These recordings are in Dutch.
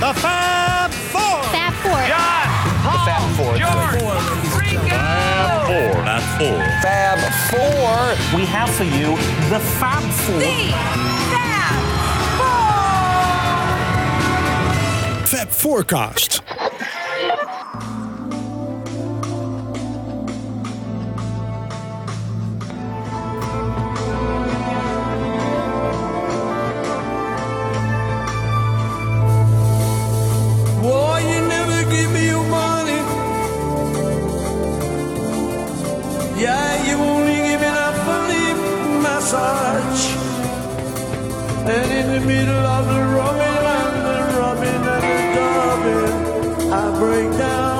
The Fab Four. Fab Four. John, Paul, Fab Four. George, Ringo. Four, not four. Fab Four. We have for you the Fab Four. The Fab Four. Fab Forecast. And in the middle of the rubbing and the rubbing and the dubbing, I break down.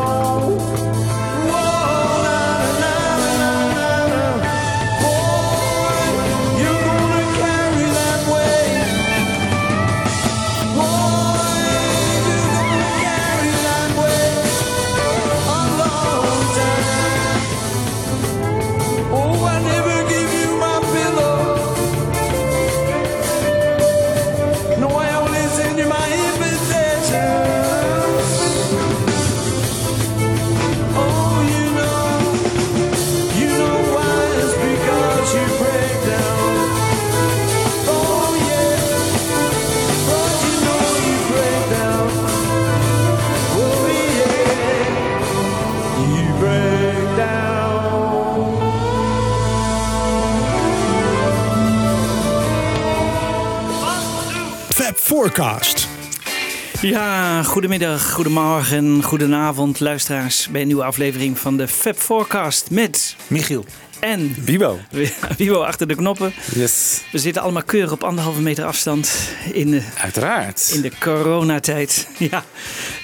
Forecast. Ja, goedemiddag, goedemorgen, goedenavond luisteraars bij een nieuwe aflevering van de Fab Forecast met Michiel. En Bibo. Wiebo achter de knoppen. Yes. We zitten allemaal keurig op anderhalve meter afstand in de, Uiteraard. in de coronatijd. Ja,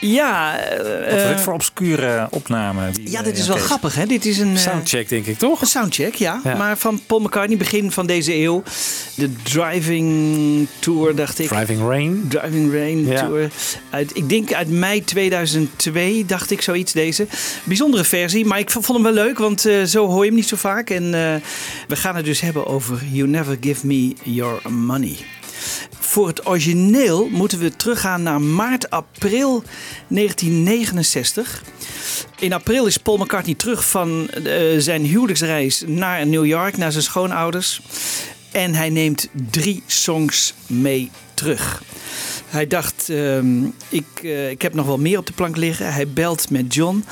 ja, eh, Wat is eh, dit voor obscure opname? die, ja eh, dit is wel Kees? grappig hè. Dit is een eh, Soundcheck, denk ik, toch? Een soundcheck, ja. Ja. Maar van Paul McCartney, begin van deze eeuw. De Driving Tour, dacht ik. Driving Rain. Driving Rain Ja. Tour. Uit, ik denk uit mei 2002, dacht ik zoiets deze. Bijzondere versie, maar ik vond hem wel leuk, want eh, zo hoor je hem niet zo vaak. En eh, we gaan het dus hebben over You Never Give Me Your Money. Voor het origineel moeten we teruggaan naar maart, april 1969. In april is Paul McCartney terug van eh, zijn huwelijksreis naar New York, naar zijn schoonouders. En hij neemt drie songs mee terug. Hij dacht, ehm, ik, eh, ik heb nog wel meer op de plank liggen. Hij belt met John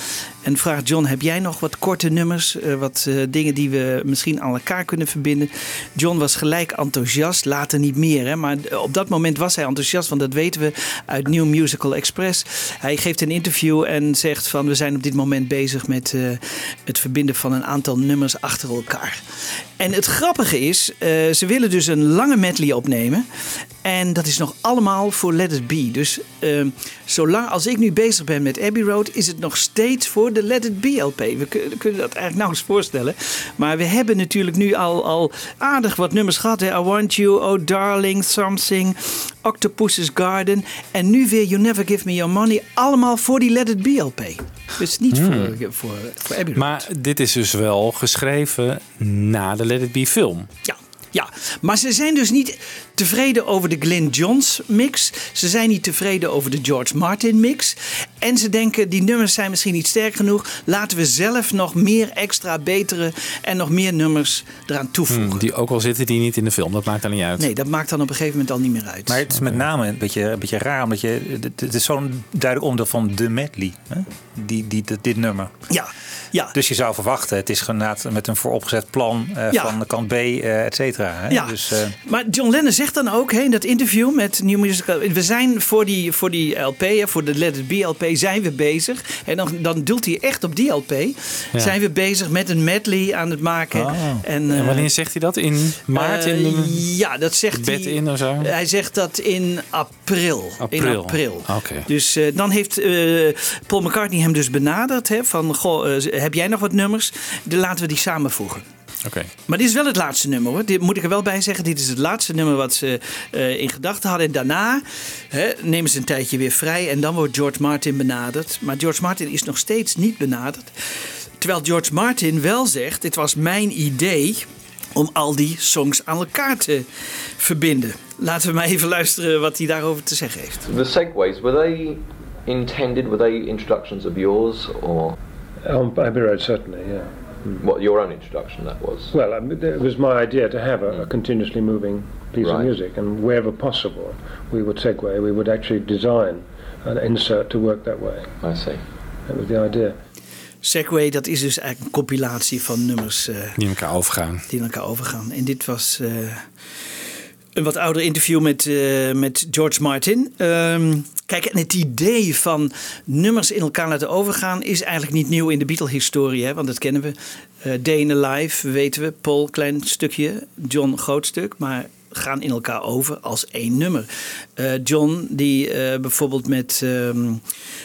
en vraagt John, heb jij nog wat korte nummers? eh, wat eh, dingen die we misschien aan elkaar kunnen verbinden? John was gelijk enthousiast, later niet meer. Hè? Maar op dat moment was hij enthousiast, want dat weten we uit New Musical Express. Hij geeft een interview en zegt van, we zijn op dit moment bezig met het verbinden van een aantal nummers achter elkaar. En het grappige is, ze willen dus een lange medley opnemen. En dat is nog allemaal voor Let It Be. Dus eh, zolang als ik nu bezig ben met Abbey Road, is het nog steeds voor de Let It Be LP. We kun- kunnen dat eigenlijk nauwelijks voorstellen. Maar we hebben natuurlijk nu al, al aardig wat nummers gehad. Hè? I Want You, Oh Darling, Something, Octopus's Garden. En nu weer You Never Give Me Your Money. Allemaal voor die Let It Be LP. Dus niet voor, voor, voor Abbey Road. Maar dit is dus wel geschreven na de Let It Be film. Ja, ja, maar ze zijn dus niet tevreden over de Glyn Johns mix. Ze zijn niet tevreden over de George Martin mix. En ze denken, die nummers zijn misschien niet sterk genoeg. Laten we zelf nog meer extra betere en nog meer nummers eraan toevoegen. Hmm, Die ook al zitten die niet in de film, dat maakt dan niet uit. Nee, dat maakt dan op een gegeven moment al niet meer uit. Maar het is met name een beetje, een beetje raar, omdat je, het- het is zo'n duidelijk onderdeel van de medley, hè? Die, die, dit, dit nummer. Ja, ja. Dus je zou verwachten, het is inderdaad met een vooropgezet plan eh, Ja. van kant B, eh, et cetera. Hè? Ja, Dus, eh, maar John Lennon zegt dan ook hè, in dat interview met New Musical... We zijn voor die, voor die LP, hè, voor de Let It Be LP, zijn we bezig. En dan, dan doelt hij echt op die LP. Zijn we bezig met een medley aan het maken. Oh. En, En wanneer zegt hij dat? In maart? in de... ja, dat zegt bed hij. in of zo? Hij zegt dat in april. In April. april. Oké. Dus eh, dan heeft eh, Paul McCartney hem dus benaderd. Hè, van, goh, eh, heb jij nog wat nummers? Dan laten we die samenvoegen. Oké. Maar dit is wel het laatste nummer hoor. Dit moet ik er wel bij zeggen. Dit is het laatste nummer wat ze eh, in gedachten hadden. En daarna hè, nemen ze een tijdje weer vrij. En dan wordt George Martin benaderd. Maar George Martin is nog steeds niet benaderd. Terwijl George Martin wel zegt: Dit was mijn idee om al die songs aan elkaar te verbinden. Laten we maar even luisteren wat hij daarover te zeggen heeft. The segues, were they intended, were they introductions of yours or On Abbey Road, certainly, yeah. what your own introduction that was? Well, I mean, it was my idea to have a, a continuously moving piece of music, and wherever possible, we would segue. We would actually design an insert to work that way. I see. That was the idea. Segway, dat is dus eigenlijk een compilatie van nummers eh, Die in elkaar overgaan. die in elkaar overgaan. En dit was eh, een wat ouder interview met, eh, met George Martin. Ehm, kijk, en het idee van nummers in elkaar laten overgaan is eigenlijk niet nieuw in de Beatle-historie, want dat kennen we. Day in the Life, weten we. Paul, klein stukje. John, groot stuk. Maar gaan in elkaar over als één nummer. Eh, John, die eh, bijvoorbeeld met ehm,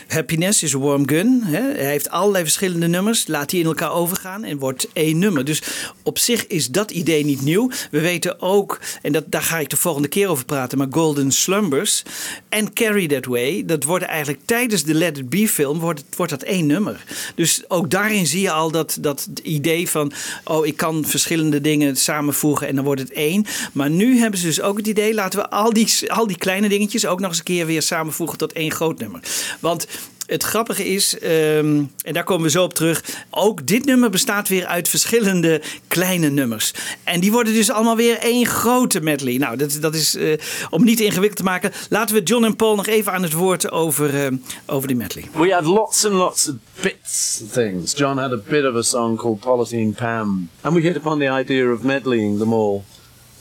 Happiness is a Warm Gun. Hè? Hij heeft allerlei verschillende nummers. Laat die in elkaar overgaan en wordt één nummer. Dus op zich is dat idee niet nieuw. We weten ook, en dat, daar ga ik de volgende keer over praten, maar Golden Slumbers en Carry That Way, dat worden eigenlijk tijdens de Let It Be film, wordt, wordt dat één nummer. Dus ook daarin zie je al dat, dat idee van, oh ik kan verschillende dingen samenvoegen en dan wordt het één. Maar nu hebben ze dus ook het idee, laten we al die, al die kleine dingetjes ook nog eens een keer weer samenvoegen tot één groot nummer. Want het grappige is, ehm, en daar komen we zo op terug, ook dit nummer bestaat weer uit verschillende kleine nummers. En die worden dus allemaal weer één grote medley. Nou, dat, dat is eh, om niet ingewikkeld te maken. Laten we John en Paul nog even aan het woord over, eh, over die medley. We had lots and lots of bits of things. John had a bit of a song called Polythene Pam. And we hit upon the idea of medleying them all,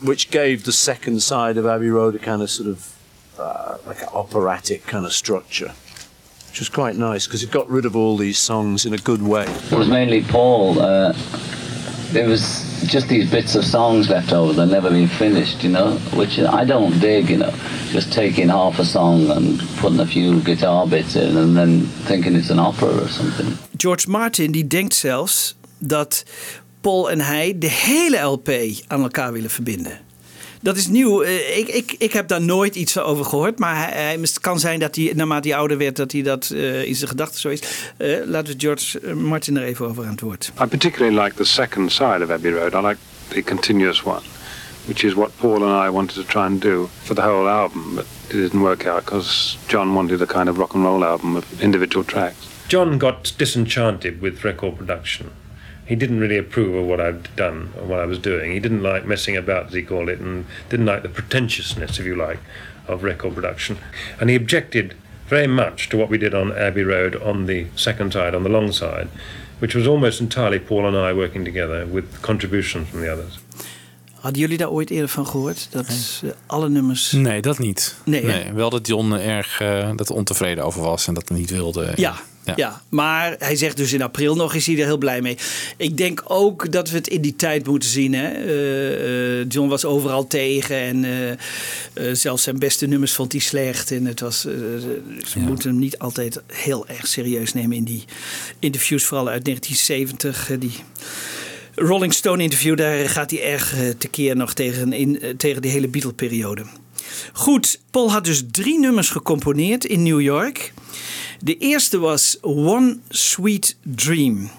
which gave the second side of Abbey Road a kind of sort of uh, like an operatic kind of structure. Which was quite nice because it got rid of all these songs in a good way. It was mainly Paul. Uh, there was just these bits of songs left over that never been finished, you know, which I don't dig, you know. Just taking half a song and putting a few guitar bits in and then thinking it's an opera or something. George Martin die denkt zelfs dat Paul en hij de hele LP aan elkaar willen verbinden. Dat is nieuw. Eh, Ik, ik, ik heb daar nooit iets over gehoord. Maar hij, hij- het kan zijn dat hij, naarmate hij ouder werd, dat hij dat eh, in zijn gedachten zo is. Eh, laten we George Martin er even over aan het woord. I particularly like the second side of Abbey Road. I like the continuous one, which is what Paul and I wanted to try and do for the whole album, but it didn't work out because John wanted a kind of rock and roll album of individual tracks. John got disenchanted with record production. He didn't really approve of what I'd done or what I was doing. He didn't like messing about, as he called it, and didn't like the pretentiousness, if you like, of record production. And he objected very much to what we did on Abbey Road on the second side, on the long side, which was almost entirely Paul and I working together with contributions from the others. Hadden jullie daar ooit eerder van gehoord? Dat eh, alle nummers. Nee, dat niet. Nee, hè? wel dat John erg eh, dat er ontevreden over was en dat hij niet wilde. Ja, ja. maar hij zegt dus in april nog is hij er heel blij mee. Ik denk ook dat we het in die tijd moeten zien. Hè? Eh, eh, John was overal tegen en eh, zelfs zijn beste nummers vond hij slecht. En het was, ze moeten hem niet altijd heel erg serieus nemen in die interviews, vooral uit 1970. eh, die Rolling Stone interview, daar gaat hij erg tekeer nog tegen, in, tegen die hele Beatle-periode. Goed, Paul had dus drie nummers gecomponeerd in New York. De eerste was One Sweet Dream.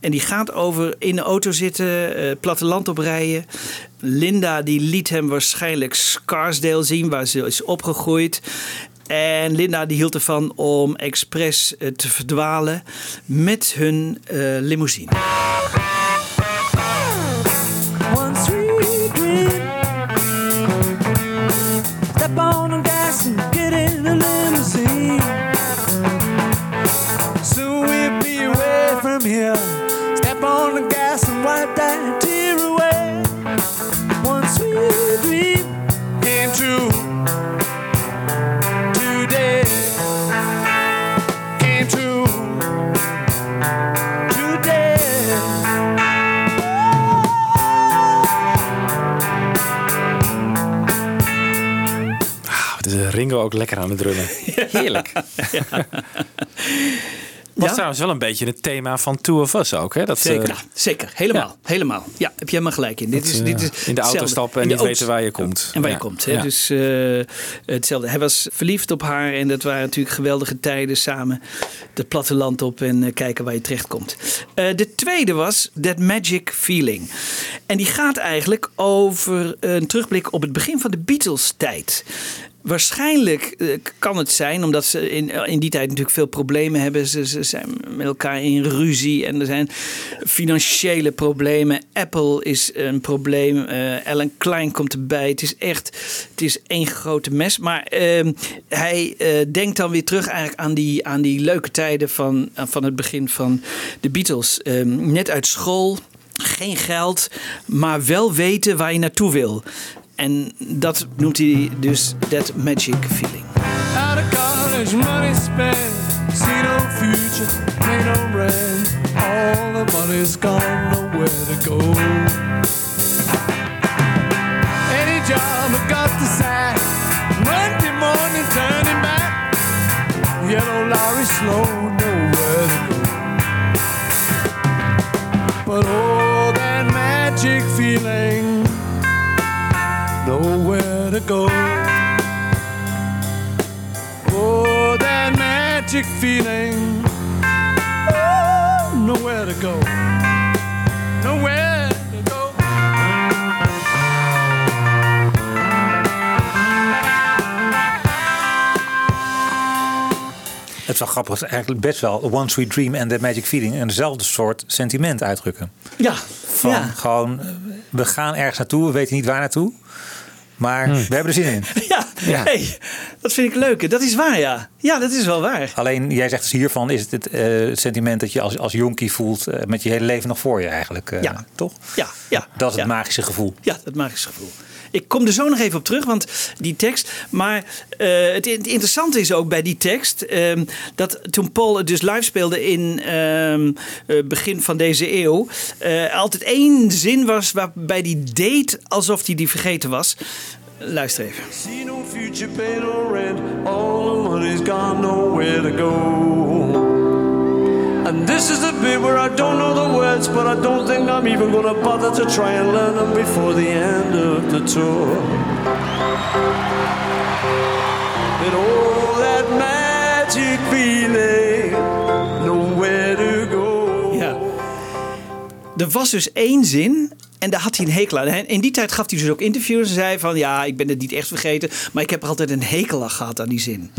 En die gaat over in de auto zitten, eh, platteland oprijden. Linda die liet hem waarschijnlijk Scarsdale zien, waar ze is opgegroeid. En Linda die hield ervan om expres eh, te verdwalen met hun eh, limousine. Ringo ook lekker aan het drummen. Heerlijk. Was Ja? trouwens wel een beetje het thema van Two of Us ook. Hè? Dat, Zeker, eh, ja, zeker. Helemaal. Helemaal. Ja, heb je helemaal gelijk in. Dit Dat, is, eh, dit is in de auto hetzelfde. stappen en niet weten waar je komt. En waar Ja. je komt. Hè? Ja. Dus eh, hetzelfde. Hij was verliefd op haar en dat waren natuurlijk geweldige tijden samen het platteland op en kijken waar je terecht komt. Eh, de tweede was That Magic Feeling. En die gaat eigenlijk over een terugblik op het begin van de Beatles-tijd. Waarschijnlijk eh, kan het zijn, omdat ze in, in die tijd natuurlijk veel problemen hebben. Ze, ze zijn met elkaar in ruzie en er zijn financiële problemen. Apple is een probleem. eh Alan Klein komt erbij. Het is echt, het is één grote mes. Maar ehm, hij eh, denkt dan weer terug eigenlijk aan die, aan die leuke tijden van, van het begin van de Beatles. Ehm, net uit school, geen geld, maar wel weten waar je naartoe wil. En dat noemt hij dus that magic feeling. Out of college, money spent. See no future, pay no rent. All the money's gone, nowhere to go. Any job I got the sack. Monday morning, turning back. Yellow lorry slow, nowhere to go. But oh, that magic feeling. Nowhere to go. Oh, that magic feeling. Oh, nowhere to go. Nowhere to go. Het is wel grappig, het is eigenlijk best wel One Sweet Dream en The Magic Feeling een dezelfde soort sentiment uitdrukken. Ja, Van ja. gewoon, eh, we gaan ergens naartoe, we weten niet waar naartoe. Maar we hebben er zin in. Ja, Ja. Hey, dat vind ik leuk. Dat is waar, ja. Ja, dat is wel waar. Alleen, jij zegt dus hiervan is het het eh, sentiment dat je als, als jonkie voelt eh, met je hele leven nog voor je eigenlijk. eh, Ja. Toch? Ja, ja. Dat is het magische gevoel. Ja, dat magische gevoel. Ik kom er zo nog even op terug, want die tekst. Maar eh, het, interessante is ook bij die tekst. ehm, dat toen Paul het dus live speelde in eh, begin van deze eeuw. eh, altijd één zin was waarbij die deed alsof hij die vergeten was. Luister even. No future. All the money's nowhere to go. And this is the bit where I don't know the words, but I don't think I'm even gonna bother to try and learn them before the end of the tour. And all that magic feeling, nowhere to go. Ja. Er was dus één zin. En daar had hij een hekel aan. En In die tijd gaf hij dus ook interviews en zei van... ja, ik ben het niet echt vergeten... maar ik heb er altijd een hekel aan gehad aan die zin.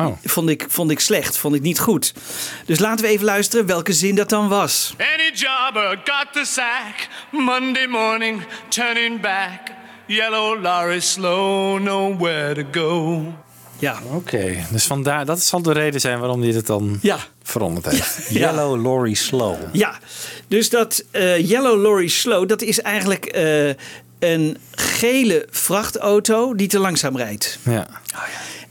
oh. Vond, ik, vond ik slecht, vond ik niet goed. Dus laten we even luisteren welke zin dat dan was. Any jobber got the sack. Monday morning, turning back. Yellow lorry slow, nowhere to go. Ja. Oké, dus vandaar, dat zal de reden zijn waarom hij het dan Ja. veranderd heeft. Yellow Lorry Slow. Ja, dus dat eh, Yellow Lorry Slow... dat is eigenlijk eh, een gele vrachtauto die te langzaam rijdt. Ja.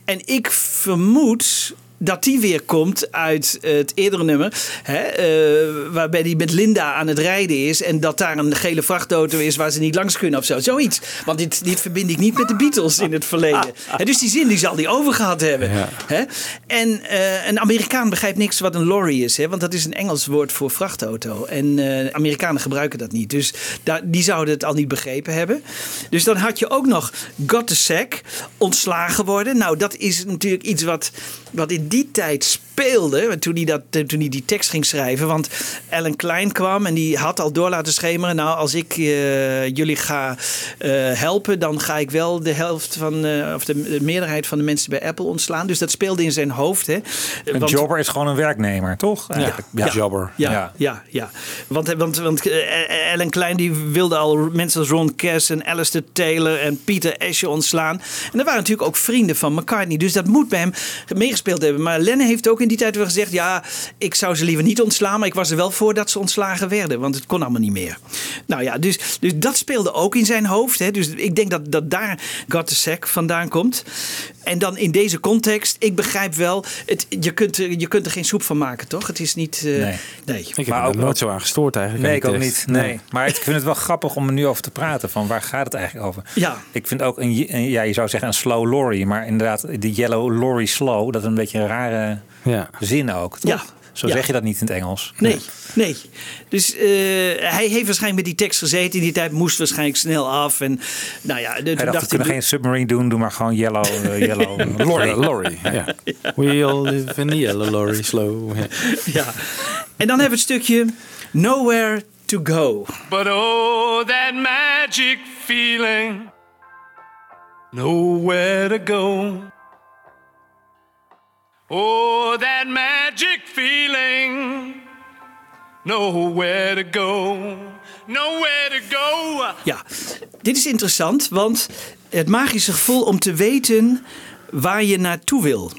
En ik vermoed dat die weer komt uit het eerdere nummer. Hè, eh, waarbij die met Linda aan het rijden is. En dat daar een gele vrachtauto is waar ze niet langs kunnen of zo. Zoiets. Want dit, dit verbind ik niet met de Beatles in het verleden. Dus die zin die zal die overgehad hebben. Ja. Hè? En eh, een Amerikaan begrijpt niks wat een lorry is. Hè? Want dat is een Engels woord voor vrachtauto. En eh, Amerikanen gebruiken dat niet. Dus die zouden het al niet begrepen hebben. Dus dan had je ook nog got the sack. Ontslagen worden. Nou, dat is natuurlijk iets wat, wat in die tijd speelde. Toen hij, dat, toen hij die tekst ging schrijven. Want Alan Klein kwam en die had al door laten schemeren. Nou, als ik eh, jullie ga eh, helpen, dan ga ik wel de helft van, eh, of de, de meerderheid van de mensen bij Apple ontslaan. Dus dat speelde in zijn hoofd. Hè. Een Want- jobber is gewoon een werknemer, toch? Ja, jobber. ja, Ja. ja, ja. Want, want, want eh, Alan Klein die wilde al mensen als Ron Cass en Alistair Taylor en Peter Asher ontslaan. En dat waren natuurlijk ook vrienden van McCartney. Dus dat moet bij hem meegespeeld hebben. Maar Lennon heeft ook in die tijd wel gezegd... ja, ik zou ze liever niet ontslaan... maar ik was er wel voor dat ze ontslagen werden. Want het kon allemaal niet meer. Nou ja, dus, dus dat speelde ook in zijn hoofd. Hè. Dus ik denk dat, dat daar Got the Sack vandaan komt. En dan in deze context, ik begrijp wel... Het, je, kunt er, je kunt er geen soep van maken, toch? Het is niet... eh, Nee. nee. Ik heb Maar er ook- nooit zo aan gestoord eigenlijk. Nee, ik ook niet. Nee. Maar ik vind het wel grappig om er nu over te praten. Van waar gaat het eigenlijk over? Ja. Ik vind ook, een, een- ja, je zou zeggen een slow lorry. Maar inderdaad, die yellow lorry slow, dat is een beetje een rare Ja. zin ook. Toch? Ja, Zo Ja. zeg je dat niet in het Engels. Nee, nee. Dus eh, hij heeft waarschijnlijk met die tekst gezeten. In die tijd moest waarschijnlijk snel af. En nou ja, de, Hij dacht, we dacht kunnen geen submarine doen, doe maar gewoon yellow. eh, yellow Lorry, Lorry. Ja. We all live in the yellow lorry, slow. Ja. Ja. En dan hebben we het stukje Nowhere to Go. But oh, that magic feeling, nowhere to go. Oh, that magic feeling, nowhere to go, nowhere to go. Ja, dit is interessant, want het magische gevoel om te weten waar je naartoe wil.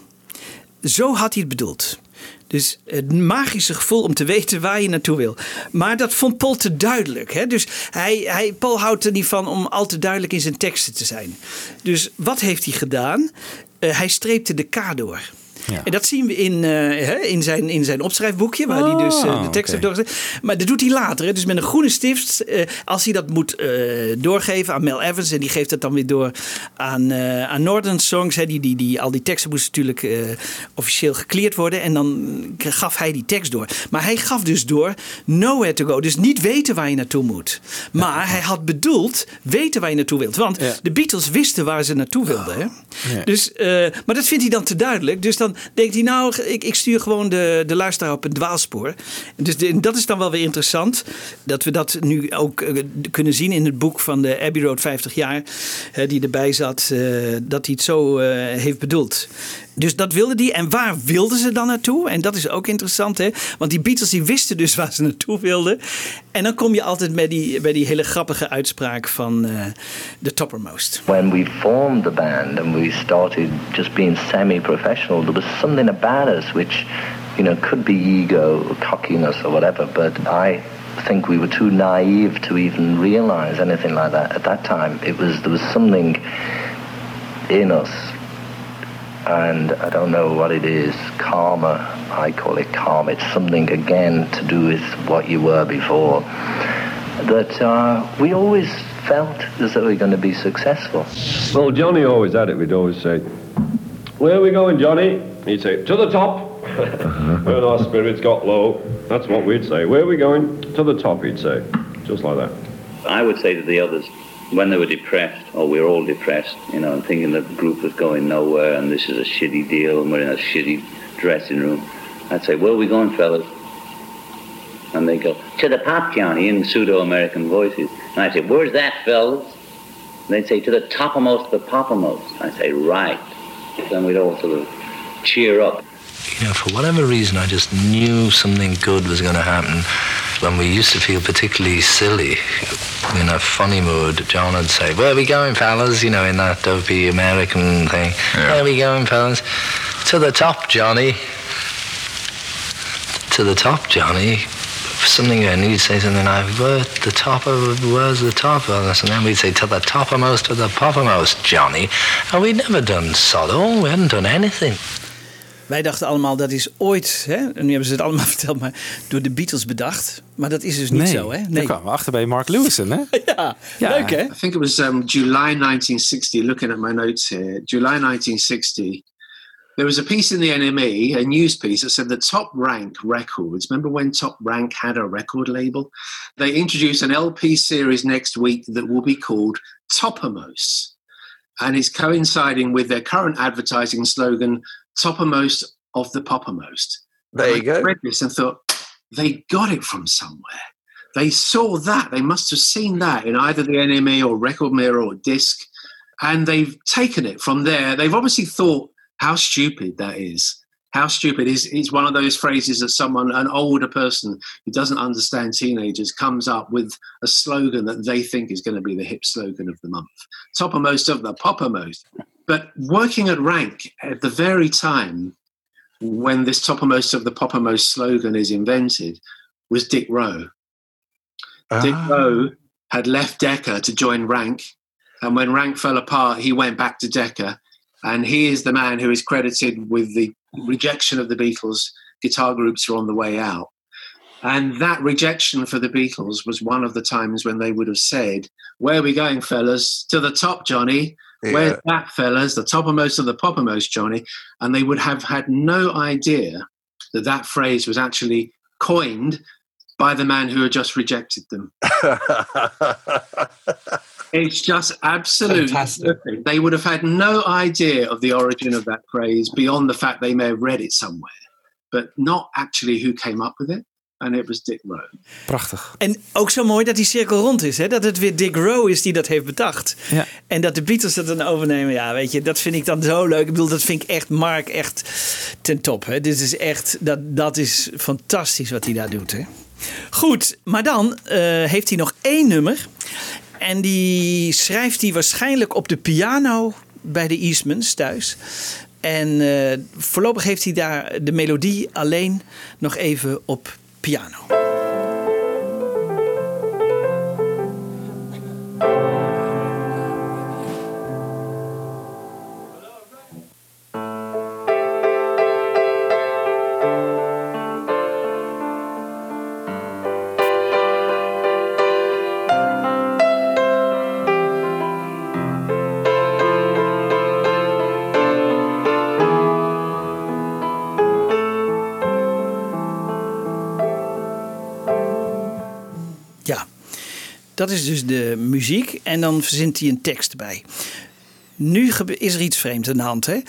Zo had hij het bedoeld. Dus het magische gevoel om te weten waar je naartoe wil. Maar dat vond Paul te duidelijk. Hè? Dus hij, hij, Paul houdt er niet van om al te duidelijk in zijn teksten te zijn. Dus wat heeft hij gedaan? Eh, hij streepte de K door. En dat zien we in, eh, hè, in, zijn, in zijn opschrijfboekje, waar hij dus eh, de tekst heeft doorgezet. Maar dat doet hij later. Hè? Dus met een groene stift, eh, als hij dat moet doorgeven aan Mel Evans. En die geeft het dan weer door aan, aan Northern Songs. Hè? Die, die, die, al die teksten moesten natuurlijk officieel gecleared worden. En dan gaf hij die tekst door. Maar hij gaf dus door nowhere to go. Dus niet weten waar je naartoe moet. Maar hij had bedoeld weten waar je naartoe wilt. Want de Beatles wisten waar ze naartoe wilden. Hè? Dus, maar dat vindt hij dan te duidelijk. Dus dan denkt hij, nou, ik, ik stuur gewoon de, de luisteraar op een dwaalspoor. Dus dat is dan wel weer interessant. Dat we dat nu ook eh, kunnen zien in het boek van de Abbey Road 50 jaar. die erbij zat, eh, dat hij het zo eh, heeft bedoeld. Dus dat wilde hij. En waar wilden ze dan naartoe? En dat is ook interessant, hè? Want die Beatles die wisten dus waar ze naartoe wilden. En dan kom je altijd bij die, bij die hele grappige uitspraak van eh The Toppermost. When we formed the band and we started just being semi-professional, there was something about us which, you know, could be ego cockiness or whatever, but I think we were too naive to even realize anything like that at that time. It was there was something in us and I don't know what it is, karma, I call it karma. It's something again to do with what you were before. That uh, we always felt as though we were going to be successful. Well, Johnny always had it. We'd always say, Where are we going, Johnny? He'd say, To the top. when our spirits got low, that's what we'd say. Where are we going? To the top, he'd say. Just like that. I would say to the others, when they were depressed, or we were all depressed, you know, and thinking the group was going nowhere and this is a shitty deal and we're in a shitty dressing room, I'd say, where are we going, fellas? And they go, to the pop, Johnny, in pseudo-American voices. And I'd say, where's that, fellas? And they'd say, to the toppermost, the poppermost. I'd say, right. Then we'd all sort of cheer up. you know, for whatever reason, I just knew something good was going to happen. When we used to feel particularly silly, in a funny mood, John would say, Where are we going, fellas? You know, in that dopey American thing. Where are we going, fellas? To the top, Johnny. To the top, Johnny. Something, and he'd say something like, Where the top of, where's the top of this? And then we'd say, To the toppermost of the poppermost, Johnny. And we'd never done sod oh, we hadn't done anything. Wij dachten allemaal dat is ooit, hè, en nu hebben ze het allemaal verteld, maar door de Beatles bedacht. Maar dat is dus niet nee, zo, hè? daar kwamen we achter bij Mark Lewison, hè? ja, leuk hè? I think it was um, July 1960, looking at my notes here. July 1960. There was a piece in the NME, a news piece that said the top rank records. Remember when Top Rank had a record label? They introduced an LP series next week that will be called Toppermost. And it's coinciding with their current advertising slogan, Toppermost of the Poppermost. There you I go. read this and thought, they got it from somewhere. They saw that. They must have seen that in either the NME or Record Mirror or Disc. And they've taken it from there. They've obviously thought how stupid that is. How stupid is is one of those phrases that someone, an older person who doesn't understand teenagers, comes up with a slogan that they think is going to be the hip slogan of the month. Toppermost of the poppermost. But working at rank at the very time when this toppermost of the poppermost slogan is invented was Dick Rowe. Dick ah. Rowe had left Decca to join Rank, and when Rank fell apart, he went back to Decca, and he is the man who is credited with the rejection of the Beatles. Guitar groups are on the way out. And that rejection for the Beatles was one of the times when they would have said, Where are we going, fellas? To the top, Johnny. Where's that, fellas? The toppermost of the poppermost, Johnny. And they would have had no idea that that phrase was actually coined by the man who had just rejected them. It's just absolutely perfect. They would have had no idea of the origin of that phrase beyond the fact they may have read it somewhere, but not actually who came up with it. And it was Dick Rowe. Prachtig. En ook zo mooi dat die cirkel rond is. Hè? Dat het weer Dick Rowe is die dat heeft bedacht. Ja. En dat de Beatles dat dan overnemen. Ja, weet je, dat vind ik dan zo leuk. Ik bedoel, dat vind ik echt Mark echt ten top. Hè? Dit is echt, dat, dat is fantastisch wat hij daar doet. Hè? Goed, maar dan eh, heeft hij nog één nummer. En die schrijft hij waarschijnlijk op de piano bij de Eastmans thuis. En eh, voorlopig heeft hij daar de melodie alleen nog even op piano. Dat is dus de muziek. En dan verzint hij een tekst bij. Nu is er iets vreemds aan de hand. Hè?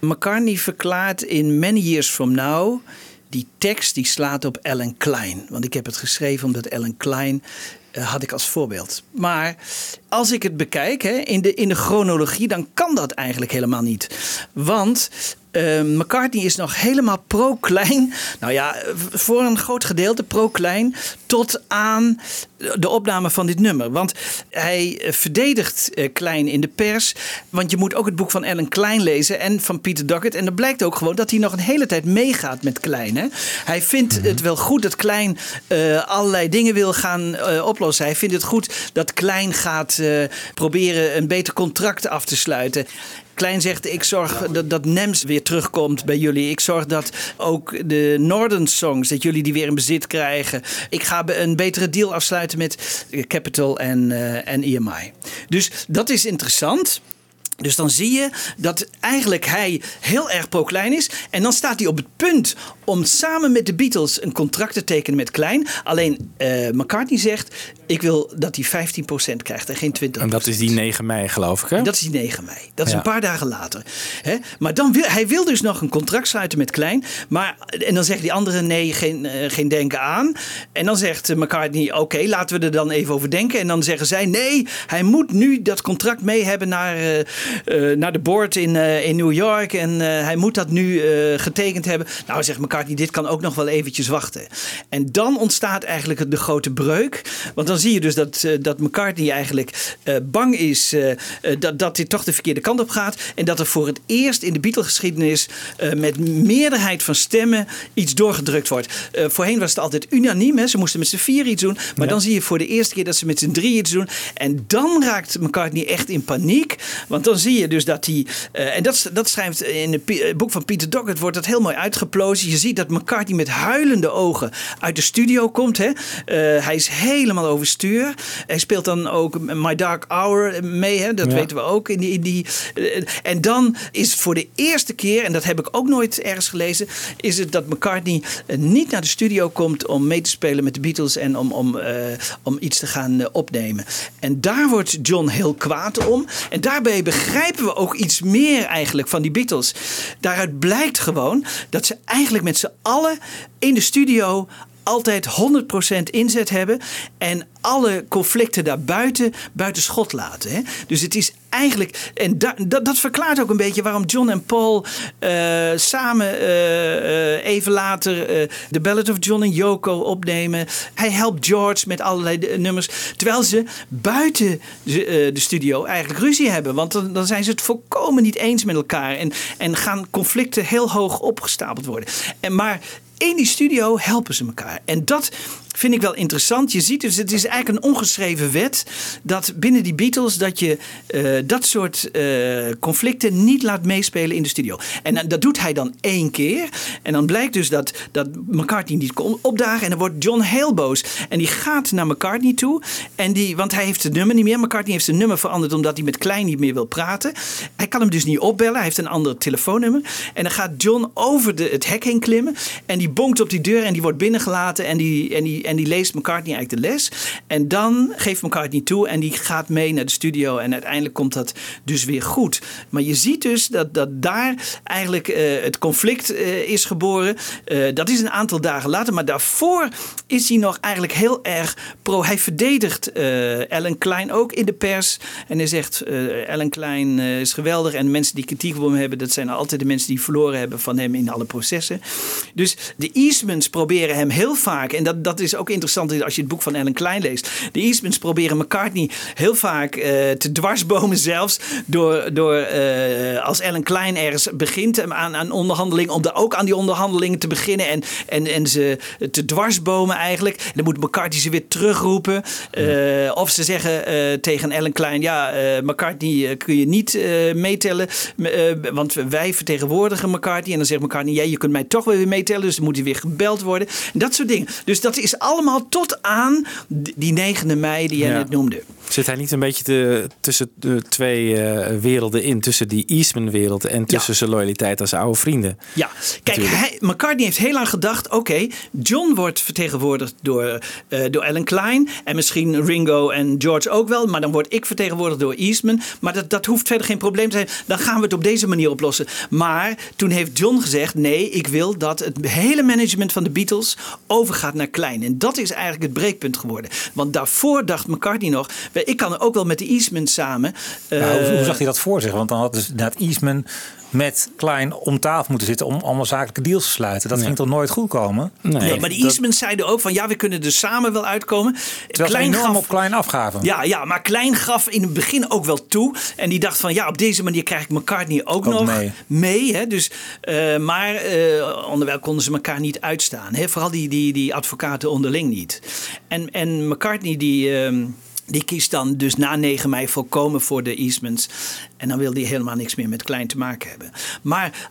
McCartney verklaart in Many Years From Now... die tekst die slaat op Ellen Klein. Want ik heb het geschreven omdat Ellen Klein eh, had ik als voorbeeld. Maar als ik het bekijk hè, in, de, in de chronologie... dan kan dat eigenlijk helemaal niet. Want eh, McCartney is nog helemaal pro-klein. Nou ja, voor een groot gedeelte pro-klein. Tot aan de opname van dit nummer. Want hij eh, verdedigt eh, Klein in de pers. Want je moet ook het boek van Ellen Klein lezen. En van Peter Doggett. En dan blijkt ook gewoon dat hij nog een hele tijd meegaat met Klein. Hè? Hij vindt het wel goed dat Klein eh, allerlei dingen wil gaan oplossen. Hij vindt het goed dat Klein gaat proberen een beter contract af te sluiten. Klein zegt, ik zorg dat, dat NEMS weer terugkomt bij jullie. Ik zorg dat ook de Northern Songs, dat jullie die weer in bezit krijgen. Ik ga een betere deal afsluiten met Capital en, eh, en EMI. Dus dat is interessant. Dus dan zie je dat eigenlijk hij heel erg pro-klein is. En dan staat hij op het punt om samen met de Beatles een contract te tekenen met Klein. Alleen eh, McCartney zegt, ik wil dat hij 15% krijgt en geen 20%. En dat is die 9 mei, geloof ik, hè? Dat is die 9 mei. Dat is Ja. een paar dagen later. Hè? Maar dan wil, hij wil dus nog een contract sluiten met Klein. Maar, en dan zegt die andere nee, geen, eh, geen denken aan. En dan zegt eh, McCartney, oké, laten we er dan even over denken. En dan zeggen zij, nee, hij moet nu dat contract mee hebben naar, eh, naar de board in, in New York. En hij moet dat nu getekend hebben. Nou, zegt McCartney, dit kan ook nog wel eventjes wachten. En dan ontstaat eigenlijk de grote breuk. Want dan zie je dus dat, eh, dat McCartney eigenlijk eh, bang is eh, dat, dat dit toch de verkeerde kant op gaat. En dat er voor het eerst in de Beatle-geschiedenis met meerderheid van stemmen iets doorgedrukt wordt. Voorheen was het altijd unaniem. Hè? Ze moesten met z'n vier iets doen. Maar dan zie je voor de eerste keer dat ze met z'n drie iets doen. En dan raakt McCartney echt in paniek. Want dan zie je dus dat hij. en dat, dat schrijft in het boek van Peter Doggett wordt dat heel mooi uitgeplozen. Je ziet dat McCartney met huilende ogen uit de studio komt. Hè? Hij is helemaal overstuur. Hij speelt dan ook My Dark Hour mee. Hè? Dat Ja. weten we ook. In die, in die, eh, en dan is voor de eerste keer, en dat heb ik ook nooit ergens gelezen, is het dat McCartney eh, niet naar de studio komt om mee te spelen met de Beatles en om, om, eh, om iets te gaan opnemen. En daar wordt John heel kwaad om. En daarbij begrijpen we ook iets meer eigenlijk van die Beatles. Daaruit blijkt gewoon dat ze eigenlijk met z'n allen in de studio altijd 100% inzet hebben en alle conflicten daarbuiten buiten schot laten. Hè? Dus het is eigenlijk, en da, dat, dat verklaart ook een beetje waarom John en Paul eh, samen eh, eh, even later eh The Ballad of John en Yoko opnemen. Hij helpt George met allerlei de- nummers, terwijl ze buiten de, de studio eigenlijk ruzie hebben. Want dan, dan zijn ze het volkomen niet eens met elkaar en, en gaan conflicten heel hoog opgestapeld worden. En maar in die studio helpen ze elkaar. En dat vind ik wel interessant. Je ziet dus, het is eigenlijk een ongeschreven wet dat binnen die Beatles dat je eh, dat soort eh, conflicten niet laat meespelen in de studio. En dan- dat doet hij dan één keer. En dan blijkt dus dat, dat McCartney niet kon opdagen. En dan wordt John heel boos. En die gaat naar McCartney toe. En die, want hij heeft het nummer niet meer. McCartney heeft zijn nummer veranderd omdat hij met Klein niet meer wil praten. Hij kan hem dus niet opbellen. Hij heeft een ander telefoonnummer. En dan gaat John over de, het hek heen klimmen. En die bonkt op die deur en die wordt binnengelaten. En die, en die, en die leest McCartney eigenlijk de les. En dan geeft McCartney toe en die gaat mee naar de studio. En uiteindelijk komt dat dus weer goed. Maar je ziet dus dat, dat daar eigenlijk eh, het conflict eh, is geboren. Eh, dat is een aantal dagen later. Maar daarvoor is hij nog eigenlijk heel erg pro. Hij verdedigt Ellen Klein ook in de pers. En hij zegt: Ellen Klein is geweldig. En de mensen die kritiek op hem hebben, dat zijn altijd de mensen die verloren hebben van hem in alle processen. Dus de Eastmans proberen hem heel vaak. En dat, dat is ook interessant als je het boek van Ellen Klein leest. De Eastmans proberen McCartney heel vaak eh, te dwarsbomen zelfs. Door, door eh, als Ellen Klein ergens begint aan, aan onderhandeling. Om daar ook aan die onderhandelingen te beginnen. En, en, en ze te dwarsbomen eigenlijk. En dan moet McCartney ze weer terugroepen. Eh, of ze zeggen eh, tegen Ellen Klein. Ja, eh, McCartney eh, kun je niet eh, meetellen. eh, want wij vertegenwoordigen McCartney. En dan zegt McCartney. Ja, je kunt mij toch weer meetellen. Dus dan moet hij weer gebeld worden. En dat soort dingen. Dus dat is allemaal tot aan die 9e mei die jij Ja. net noemde. Zit hij niet een beetje te, tussen de twee eh, werelden in? Tussen die Eastman-wereld en tussen zijn loyaliteit zijn oude vrienden? Ja, kijk, hij, McCartney heeft heel lang gedacht: oké, John wordt vertegenwoordigd door, eh, door Alan Klein. En misschien Ringo en George ook wel. Maar dan word ik vertegenwoordigd door Eastman. Maar dat, dat hoeft verder geen probleem te zijn. Dan gaan we het op deze manier oplossen. Maar toen heeft John gezegd: nee, ik wil dat het hele management van de Beatles overgaat naar Klein. En dat is eigenlijk het breekpunt geworden. Want daarvoor dacht McCartney nog: ik kan er ook wel met de Eastman samen. Nou, hoe, hoe eh, zag hij dat voor zich? Want dan had dus inderdaad Eastman met Klein om tafel moeten zitten om allemaal zakelijke deals te sluiten. Dat ging toch nooit goed komen? Nee, maar de Eastmans zeiden ook van ja, we kunnen er samen wel uitkomen. Terwijl ze enorm op Klein afgaven. Ja, ja, maar Klein gaf in het begin ook wel toe. En die dacht van ja, op deze manier krijg ik McCartney ook, Ook nog mee. mee. hè? Dus, eh, maar eh, onderwijl konden ze elkaar niet uitstaan. Hè? Vooral die, die, die advocaten onderling niet. En, en McCartney die... ehm, die kiest dan dus na 9 mei volkomen voor de Eastmans. En dan wil hij helemaal niks meer met Klein te maken hebben. Maar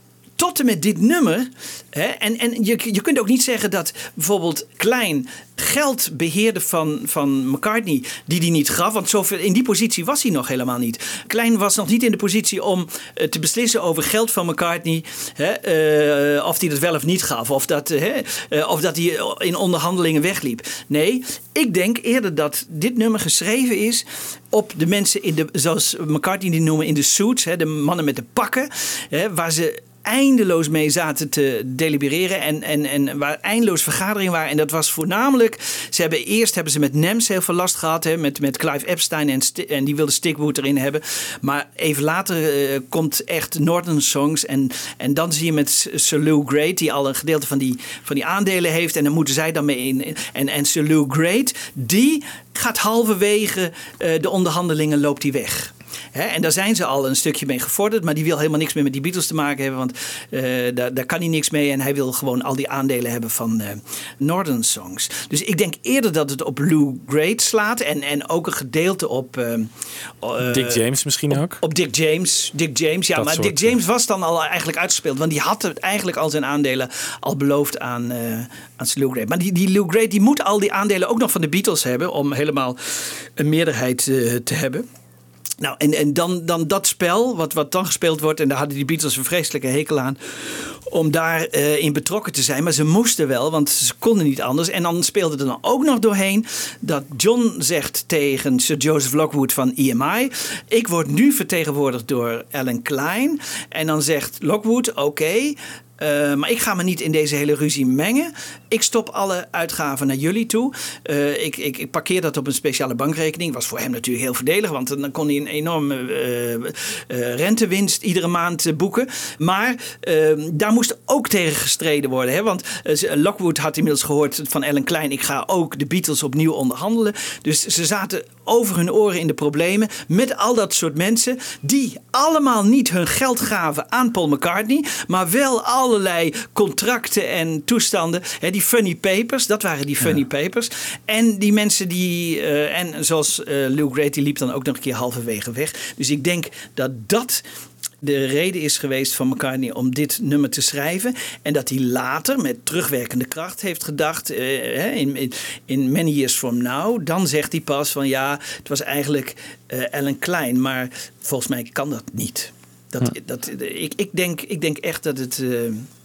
tot met dit nummer. Hè, en en je, je kunt ook niet zeggen dat bijvoorbeeld Klein geld beheerde van, van McCartney. die hij niet gaf. Want zoveel, in die positie was hij nog helemaal niet. Klein was nog niet in de positie om eh, te beslissen over geld van McCartney. Hè, eh, of hij dat wel of niet gaf. Of dat, eh, hè, of dat hij in onderhandelingen wegliep. Nee, ik denk eerder dat dit nummer geschreven is op de mensen in de, zoals McCartney die noemen, in de suits. Hè, de mannen met de pakken. Hè, waar ze eindeloos mee zaten te delibereren en, en, en waar eindeloos vergaderingen waren. En dat was voornamelijk, ze hebben eerst hebben ze met NEMS heel veel last gehad, hè, met, met Clive Epstein en, en die wilde Stickwood erin hebben. Maar even later eh, komt echt Northern Songs en, en dan zie je met Sir Lou Great, die al een gedeelte van die, van die aandelen heeft en dan moeten zij dan mee in. En, en Lou Great, die gaat halverwege eh, de onderhandelingen loopt die weg. Hè, en daar zijn ze al een stukje mee gevorderd. Maar die wil helemaal niks meer met die Beatles te maken hebben. Want eh, daar, daar kan hij niks mee. En hij wil gewoon al die aandelen hebben van eh, Northern Songs. Dus ik denk eerder dat het op Lou Great slaat. En, en ook een gedeelte op... eh, Dick James misschien ook? op Dick James. Dick James, ja. Dat maar Dick James was dan al eigenlijk uitgespeeld. Want die had het eigenlijk al zijn aandelen al beloofd aan, aan Lou Great. Maar die, die Lou Great die moet al die aandelen ook nog van de Beatles hebben. Om helemaal een meerderheid te hebben. Nou, en, en dan, dan dat spel, wat, wat dan gespeeld wordt, en daar hadden die Beatles een vreselijke hekel aan, om daarin in betrokken te zijn. Maar ze moesten wel, want ze konden niet anders. En dan speelde er dan ook nog doorheen dat John zegt tegen Sir Joseph Lockwood van EMI: Ik word nu vertegenwoordigd door Alan Klein. En dan zegt Lockwood: Oké. Eh, maar ik ga me niet in deze hele ruzie mengen. Ik stop alle uitgaven naar jullie toe. Eh, ik, ik, ik parkeer dat op een speciale bankrekening. Was voor hem natuurlijk heel voordelig, want dan kon hij een enorme eh, rentewinst iedere maand boeken. Maar eh, daar moest ook tegen gestreden worden. Hè? Want Lockwood had inmiddels gehoord van Ellen Klein: ik ga ook de Beatles opnieuw onderhandelen. Dus ze zaten over hun oren in de problemen met al dat soort mensen die allemaal niet hun geld gaven aan Paul McCartney, maar wel alle allerlei contracten en toestanden. Hè, die funny papers, dat waren die funny papers. En die mensen die, eh, en zoals eh Lou Grady liep dan ook nog een keer halverwege weg. Dus ik denk dat dat de reden is geweest van McCartney om dit nummer te schrijven. En dat hij later met terugwerkende kracht heeft gedacht, eh, in, in, in Many Years From Now, dan zegt hij pas van ja, het was eigenlijk eh Alan Klein. Maar volgens mij kan dat niet. Dat, dat, ik, ik, denk, ik denk echt dat het, eh,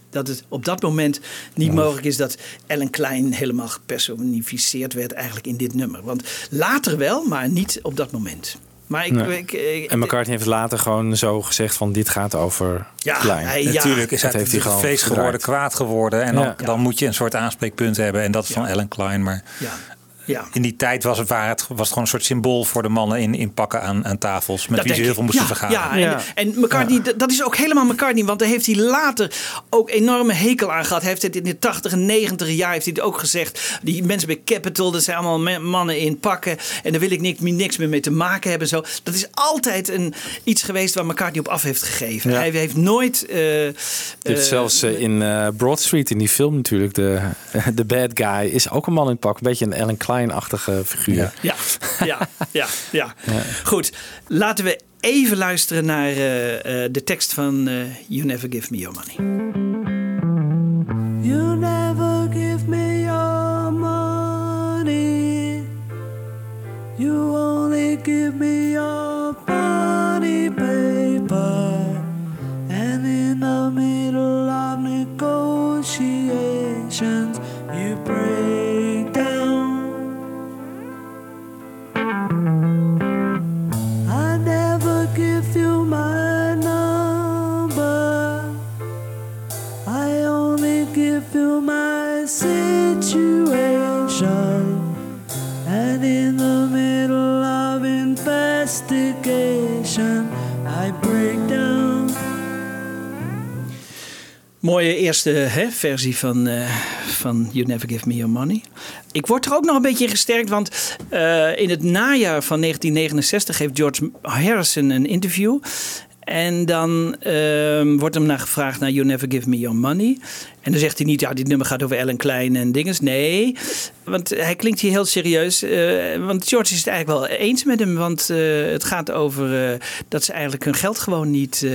dat het op dat moment niet mogelijk is dat Alan Klein helemaal gepersonificeerd werd eigenlijk in dit nummer. Want later wel, maar niet op dat moment. Maar ik, Nee. ik, ik- En McCartney heeft later gewoon zo gezegd van dit gaat over Ja, Klein. hij- ja. Natuurlijk is Dat het heeft hij gewoon feest geworden, kwaad geworden. En dan, Ja. dan moet je een soort aanspreekpunt hebben. En dat is van Ellen Klein. Maar ja. In die tijd was het, waar het, was het gewoon een soort symbool voor de mannen in, in pakken aan, aan tafels. Met Dat wie ze heel veel moesten ja, vergaderen. Ja, en, en McCartney, dat is ook helemaal McCartney. Want daar heeft hij later ook enorme hekel aan gehad. Hij heeft het in de 80 en 90 jaar heeft hij het ook gezegd. Die mensen bij Capital, dat zijn allemaal mannen in pakken. En daar wil ik niks, niks meer mee te maken hebben. Zo. Dat is altijd een, iets geweest waar McCartney op af heeft gegeven. Hij heeft nooit... eh, Dit eh, zelfs eh, in eh, Broad Street, in die film natuurlijk, de, de bad guy is ook een man in het pak. Een beetje een Ellen Klein-achtige figuur. Ja, ja, ja, ja. Goed, laten we even luisteren naar eh, eh, de tekst van eh, You Never Give Me Your Money. You never give me your money. You only give me your money paper. And in the middle of negotiations, you break I never give you my number. I only give you my situation. And in the Mooie eerste hè, versie van, eh, van You Never Give Me Your Money. Ik word er ook nog een beetje gesterkt, want eh, in het najaar van 1969 heeft George Harrison een interview. En dan ehm, wordt hem naar gevraagd naar You Never Give Me Your Money. En dan zegt hij niet, ja, dit nummer gaat over Ellen Klein en dinges. Nee, want hij klinkt hier heel serieus. eh, want George is het eigenlijk wel eens met hem. Want het gaat over dat ze eigenlijk hun geld gewoon niet,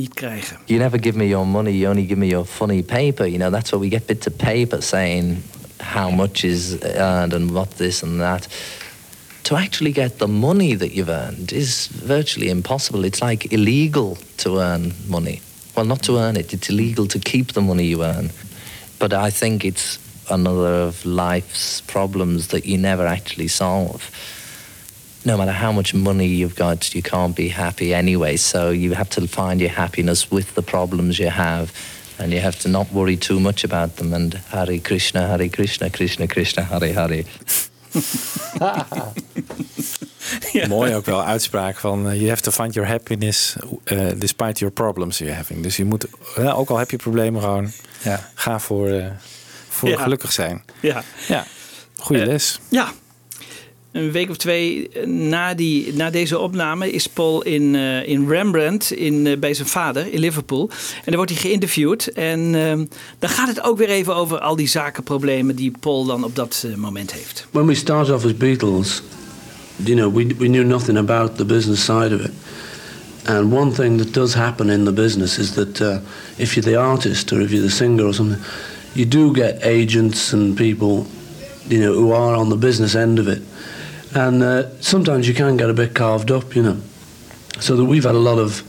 niet krijgen. You never give me your money, you only give me your funny paper. You know, that's where we get bits of paper saying how much is earned and what this and that. To actually get the money that you've earned is virtually impossible. It's like illegal to earn money. Well, not to earn it, it's illegal to keep the money you earn. But I think it's another of life's problems that you never actually solve no matter how much money you've got, you can't be happy anyway. So you have to find your happiness with the problems you have. And you have to not worry too much about them. And Hare Krishna, Hare Krishna, Krishna Krishna, Hare Hare. Mooi ook wel uitspraak van eh, you have to find your happiness eh, despite your problems you're having. Dus je moet, ja, ook al heb je problemen gewoon, Ja. ga voor, eh, voor Ja. gelukkig zijn. Ja. Ja, goede les. Ja. Een week of twee na, die, na deze opname is Paul in, eh, in Rembrandt in, eh, bij zijn vader in Liverpool. En daar wordt hij geïnterviewd. En ehm, dan gaat het ook weer even over al die zakenproblemen die Paul dan op dat eh, moment heeft. When we started off as Beatles, you know, we, we knew nothing about the business side of it. And one thing that does happen in the business is that uh, if you're the artist or if you're the singer or something, you do get agents and people, you know, who are on the business end of it. And uh, sometimes you can get a bit carved up, you know. So that we've had a lot of,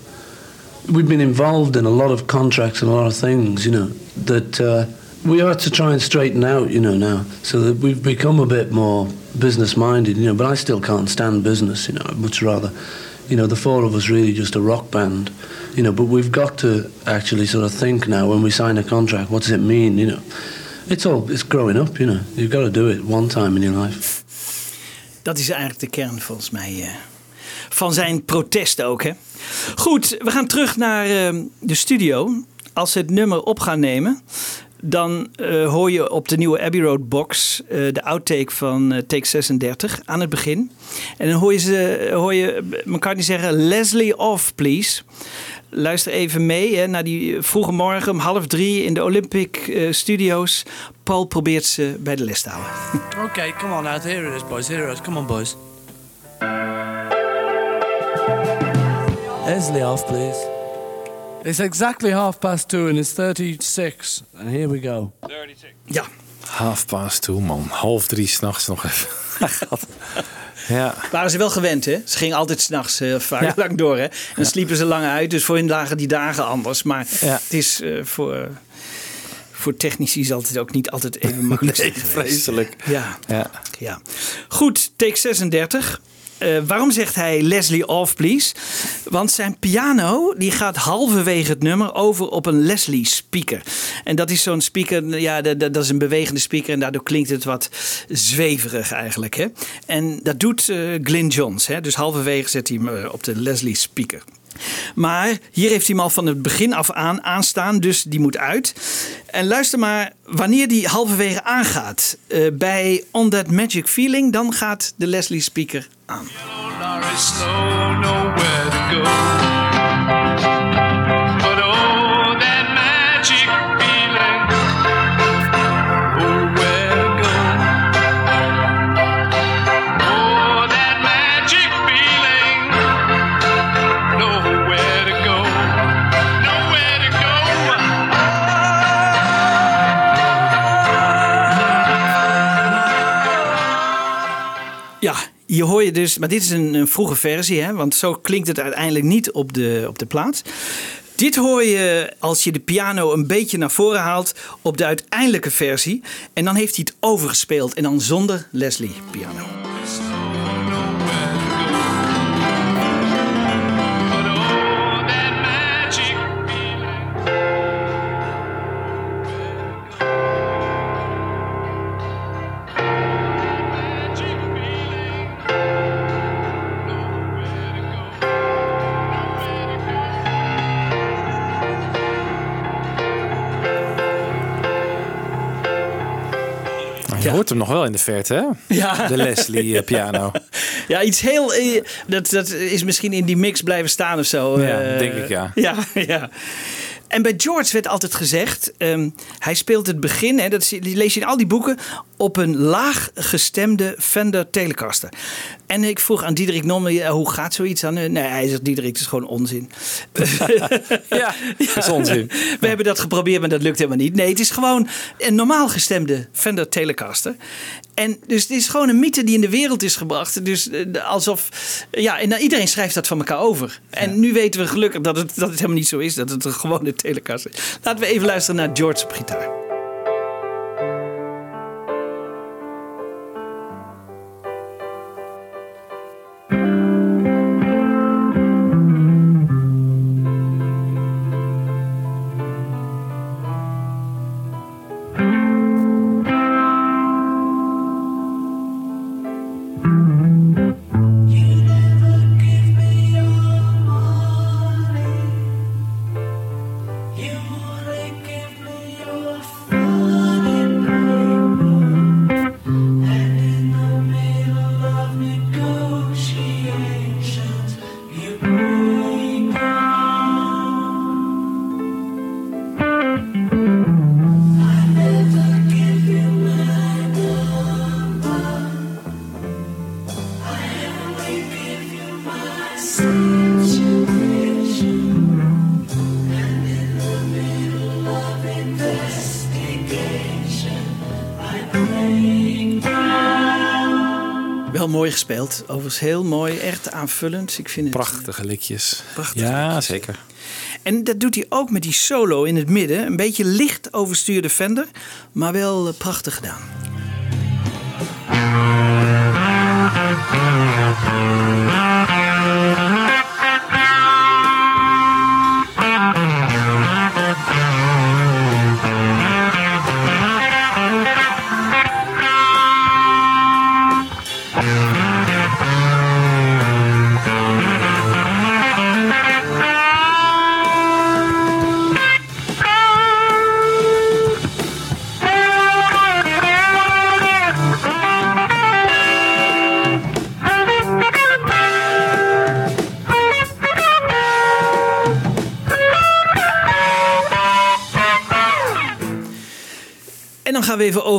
we've been involved in a lot of contracts and a lot of things, you know, that uh, we are to try and straighten out, you know, now. So that we've become a bit more business minded, you know, but I still can't stand business, you know. I'd much rather, you know, the four of us really just a rock band, you know, but we've got to actually sort of think now when we sign a contract, what does it mean, you know? It's all, it's growing up, you know. You've got to do it one time in your life. Dat is eigenlijk de kern volgens mij eh, van zijn protest ook. Hè? Goed, we gaan terug naar eh, de studio. Als ze het nummer op gaan nemen, dan eh, hoor je op de nieuwe Abbey Road box eh, de outtake van take 36 aan het begin. En dan hoor je, ze, hoor je McCartney zeggen: Leslie off, please. Luister even mee hè, naar die vroege morgen om half drie in de Olympic Studios. Paul probeert ze bij de les te houden. Okay, come on now. Here it is, boys. Here it is. Come on, boys. Leslie off, please. It's exactly half past two and it's 36. And here we go. Ja. Half past two, man. Half drie s'nachts nog even. ja. Waren ze wel gewend, hè? Ze gingen altijd s'nachts uh, vaak Ja. lang door, hè? En dan sliepen ze lang uit, dus voor hun lagen die dagen anders. Maar Ja. het is eh, voor, voor technici zal het ook niet altijd even makkelijk Nee, vreselijk. Ja. Ja. ja. Goed, take 36. Eh, waarom zegt hij Leslie off, please? Want zijn piano die gaat halverwege het nummer over op een Leslie speaker. En dat is zo'n speaker, ja, dat, is een bewegende speaker en daardoor klinkt het wat zweverig eigenlijk. Hè? En dat doet eh Glyn Johns. Hè? Dus halverwege zet hij hem eh, op de Leslie speaker. Maar hier heeft hij hem al van het begin af aan aanstaan, dus die moet uit. En luister maar, wanneer die halverwege aangaat eh, bij On That Magic Feeling, dan gaat de Leslie speaker aan. Hier hoor je dus, maar dit is een, een vroege versie, hè, want zo klinkt het uiteindelijk niet op de, op de plaat. Dit hoor je als je de piano een beetje naar voren haalt op de uiteindelijke versie. En dan heeft hij het overgespeeld en dan zonder Leslie piano. Hoort hem nog wel in de verte, hè? Ja. De Leslie eh, piano. Ja, iets heel. eh, Dat, dat is misschien in die mix blijven staan of zo. Ja, eh, denk ik, ja. Ja, ja. En bij George werd altijd gezegd: ehm, hij speelt het begin, hè, dat lees je in al die boeken, op een laag gestemde Fender Telecaster. En ik vroeg aan Diederik Nomme: hoe gaat zoiets dan? Nee, hij zegt: Diederik, het is gewoon onzin. ja, dat is onzin. We hebben dat geprobeerd, maar dat lukt helemaal niet. Nee, het is gewoon een normaal gestemde Fender Telecaster. En dus het is gewoon een mythe die in de wereld is gebracht. Dus eh, alsof, ja, en nou, iedereen schrijft dat van elkaar over. En nu weten we gelukkig dat het, dat het helemaal niet zo is, dat het een gewone Telecaster is. Laten we even luisteren naar George op gitaar. Wel gespeeld. Overigens heel mooi, echt aanvullend. Ik vind het Prachtige likjes. Prachtige ja, zeker. En dat doet hij ook met die solo in het midden. Een beetje licht overstuurde Fender, maar wel eh, prachtig gedaan.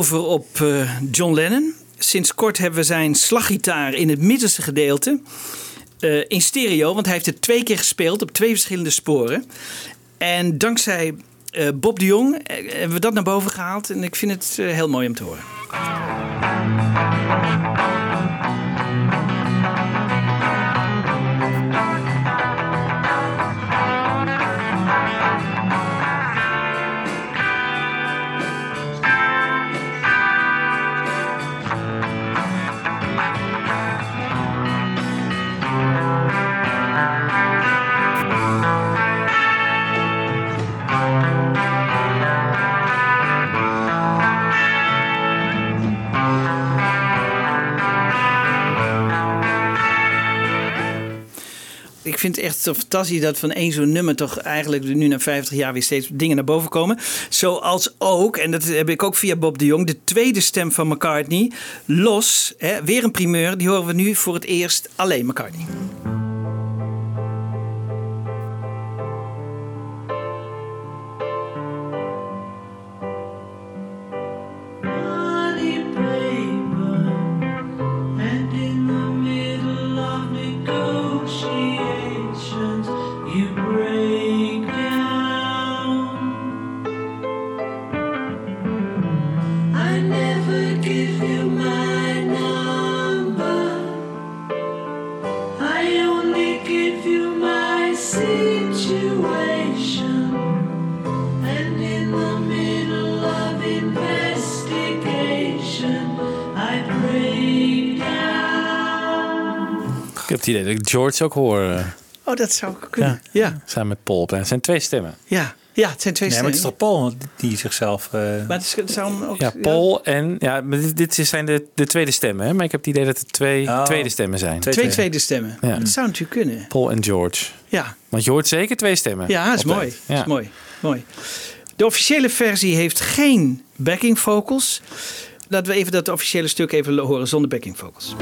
Over op eh, John Lennon. Sinds kort hebben we zijn slaggitaar in het middelste gedeelte. eh, in stereo, want hij heeft het twee keer gespeeld op twee verschillende sporen. En dankzij eh, Bob de Jong hebben we dat naar boven gehaald. En ik vind het heel mooi om te horen. Ik vind het echt zo fantastisch dat van één zo'n nummer toch eigenlijk nu na 50 jaar weer steeds dingen naar boven komen. Zoals ook, en dat heb ik ook via Bob de Jong, de tweede stem van McCartney. Los, hè, weer een primeur, die horen we nu voor het eerst alleen McCartney. George ook hoor. eh, Oh, dat zou ook kunnen. Ja, Samen met Paul. Het zijn twee stemmen. ja. ja het zijn twee Nee, maar het is stemmen. toch Paul die zichzelf... eh, Maar het, is, het zou hem ook... Ja, Paul en... Ja, maar dit, dit zijn de, de tweede stemmen. Hè? Maar ik heb het idee dat het twee Oh. tweede stemmen zijn. Twee tweede stemmen. Ja. Dat zou natuurlijk kunnen. Paul en George. Ja, Want je hoort zeker twee stemmen. ja dat is mooi. Dat Ja. is mooi. mooi. De officiële versie heeft geen backing vocals. Laten we even dat officiële stuk even horen zonder backing vocals.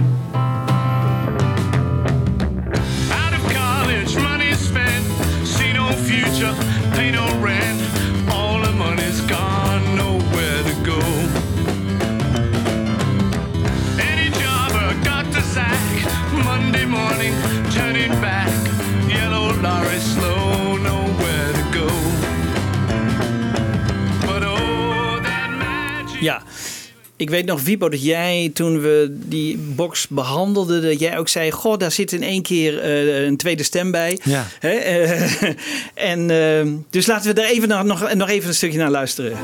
Ja. Ik weet nog, Wiebo, dat jij toen we die box behandelden, dat jij ook zei: Goh, daar zit in één keer eh, een tweede stem bij. Ja. Hè? eh, en, eh, dus laten we daar even nog, nog even een stukje naar luisteren.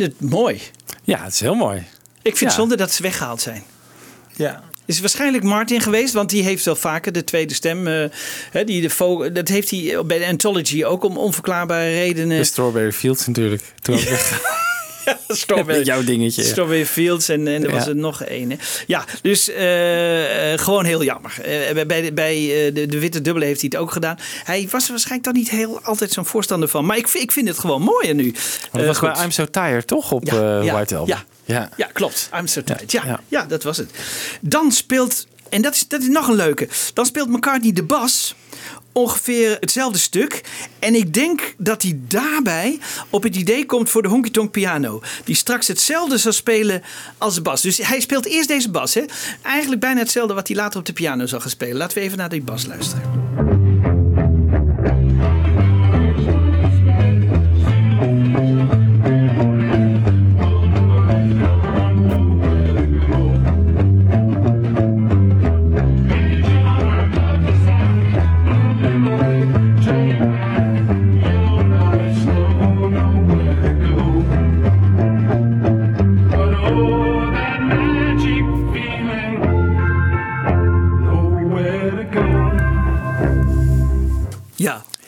Vind het mooi. Ja, het is heel mooi. Ik vind Ja. het zonde dat ze weggehaald zijn. Ja. Is waarschijnlijk Martin geweest, want die heeft wel vaker de tweede stem. eh, die de dat heeft hij bij de Anthology ook om onverklaarbare redenen. De Strawberry Fields natuurlijk. Toen ook weg. Strawberry, Jouw dingetje. ja. Strawberry Fields en, en er was Ja. er nog één. hè. Ja, dus eh, eh, gewoon heel jammer. Eh, bij de, bij eh, de, de Witte Dubbele heeft hij het ook gedaan. Hij was er waarschijnlijk dan niet heel altijd zo'n voorstander van. Maar ik, vind- ik vind het gewoon mooier nu. Dat was bij. I'm So Tired toch op Ja, eh, ja, White Album? ja. ja. Ja, klopt. I'm so tired. Ja, ja. ja. dat was het. Dan speelt, en dat is, dat is nog een leuke. Dan speelt McCartney de bas. Ongeveer hetzelfde stuk. En ik denk dat hij daarbij op het idee komt voor de honky tonk piano. Die straks hetzelfde zal spelen als de bas. Dus hij speelt eerst deze bas. Hè? Eigenlijk bijna hetzelfde wat hij later op de piano zal gaan spelen. Laten we even naar die bas luisteren.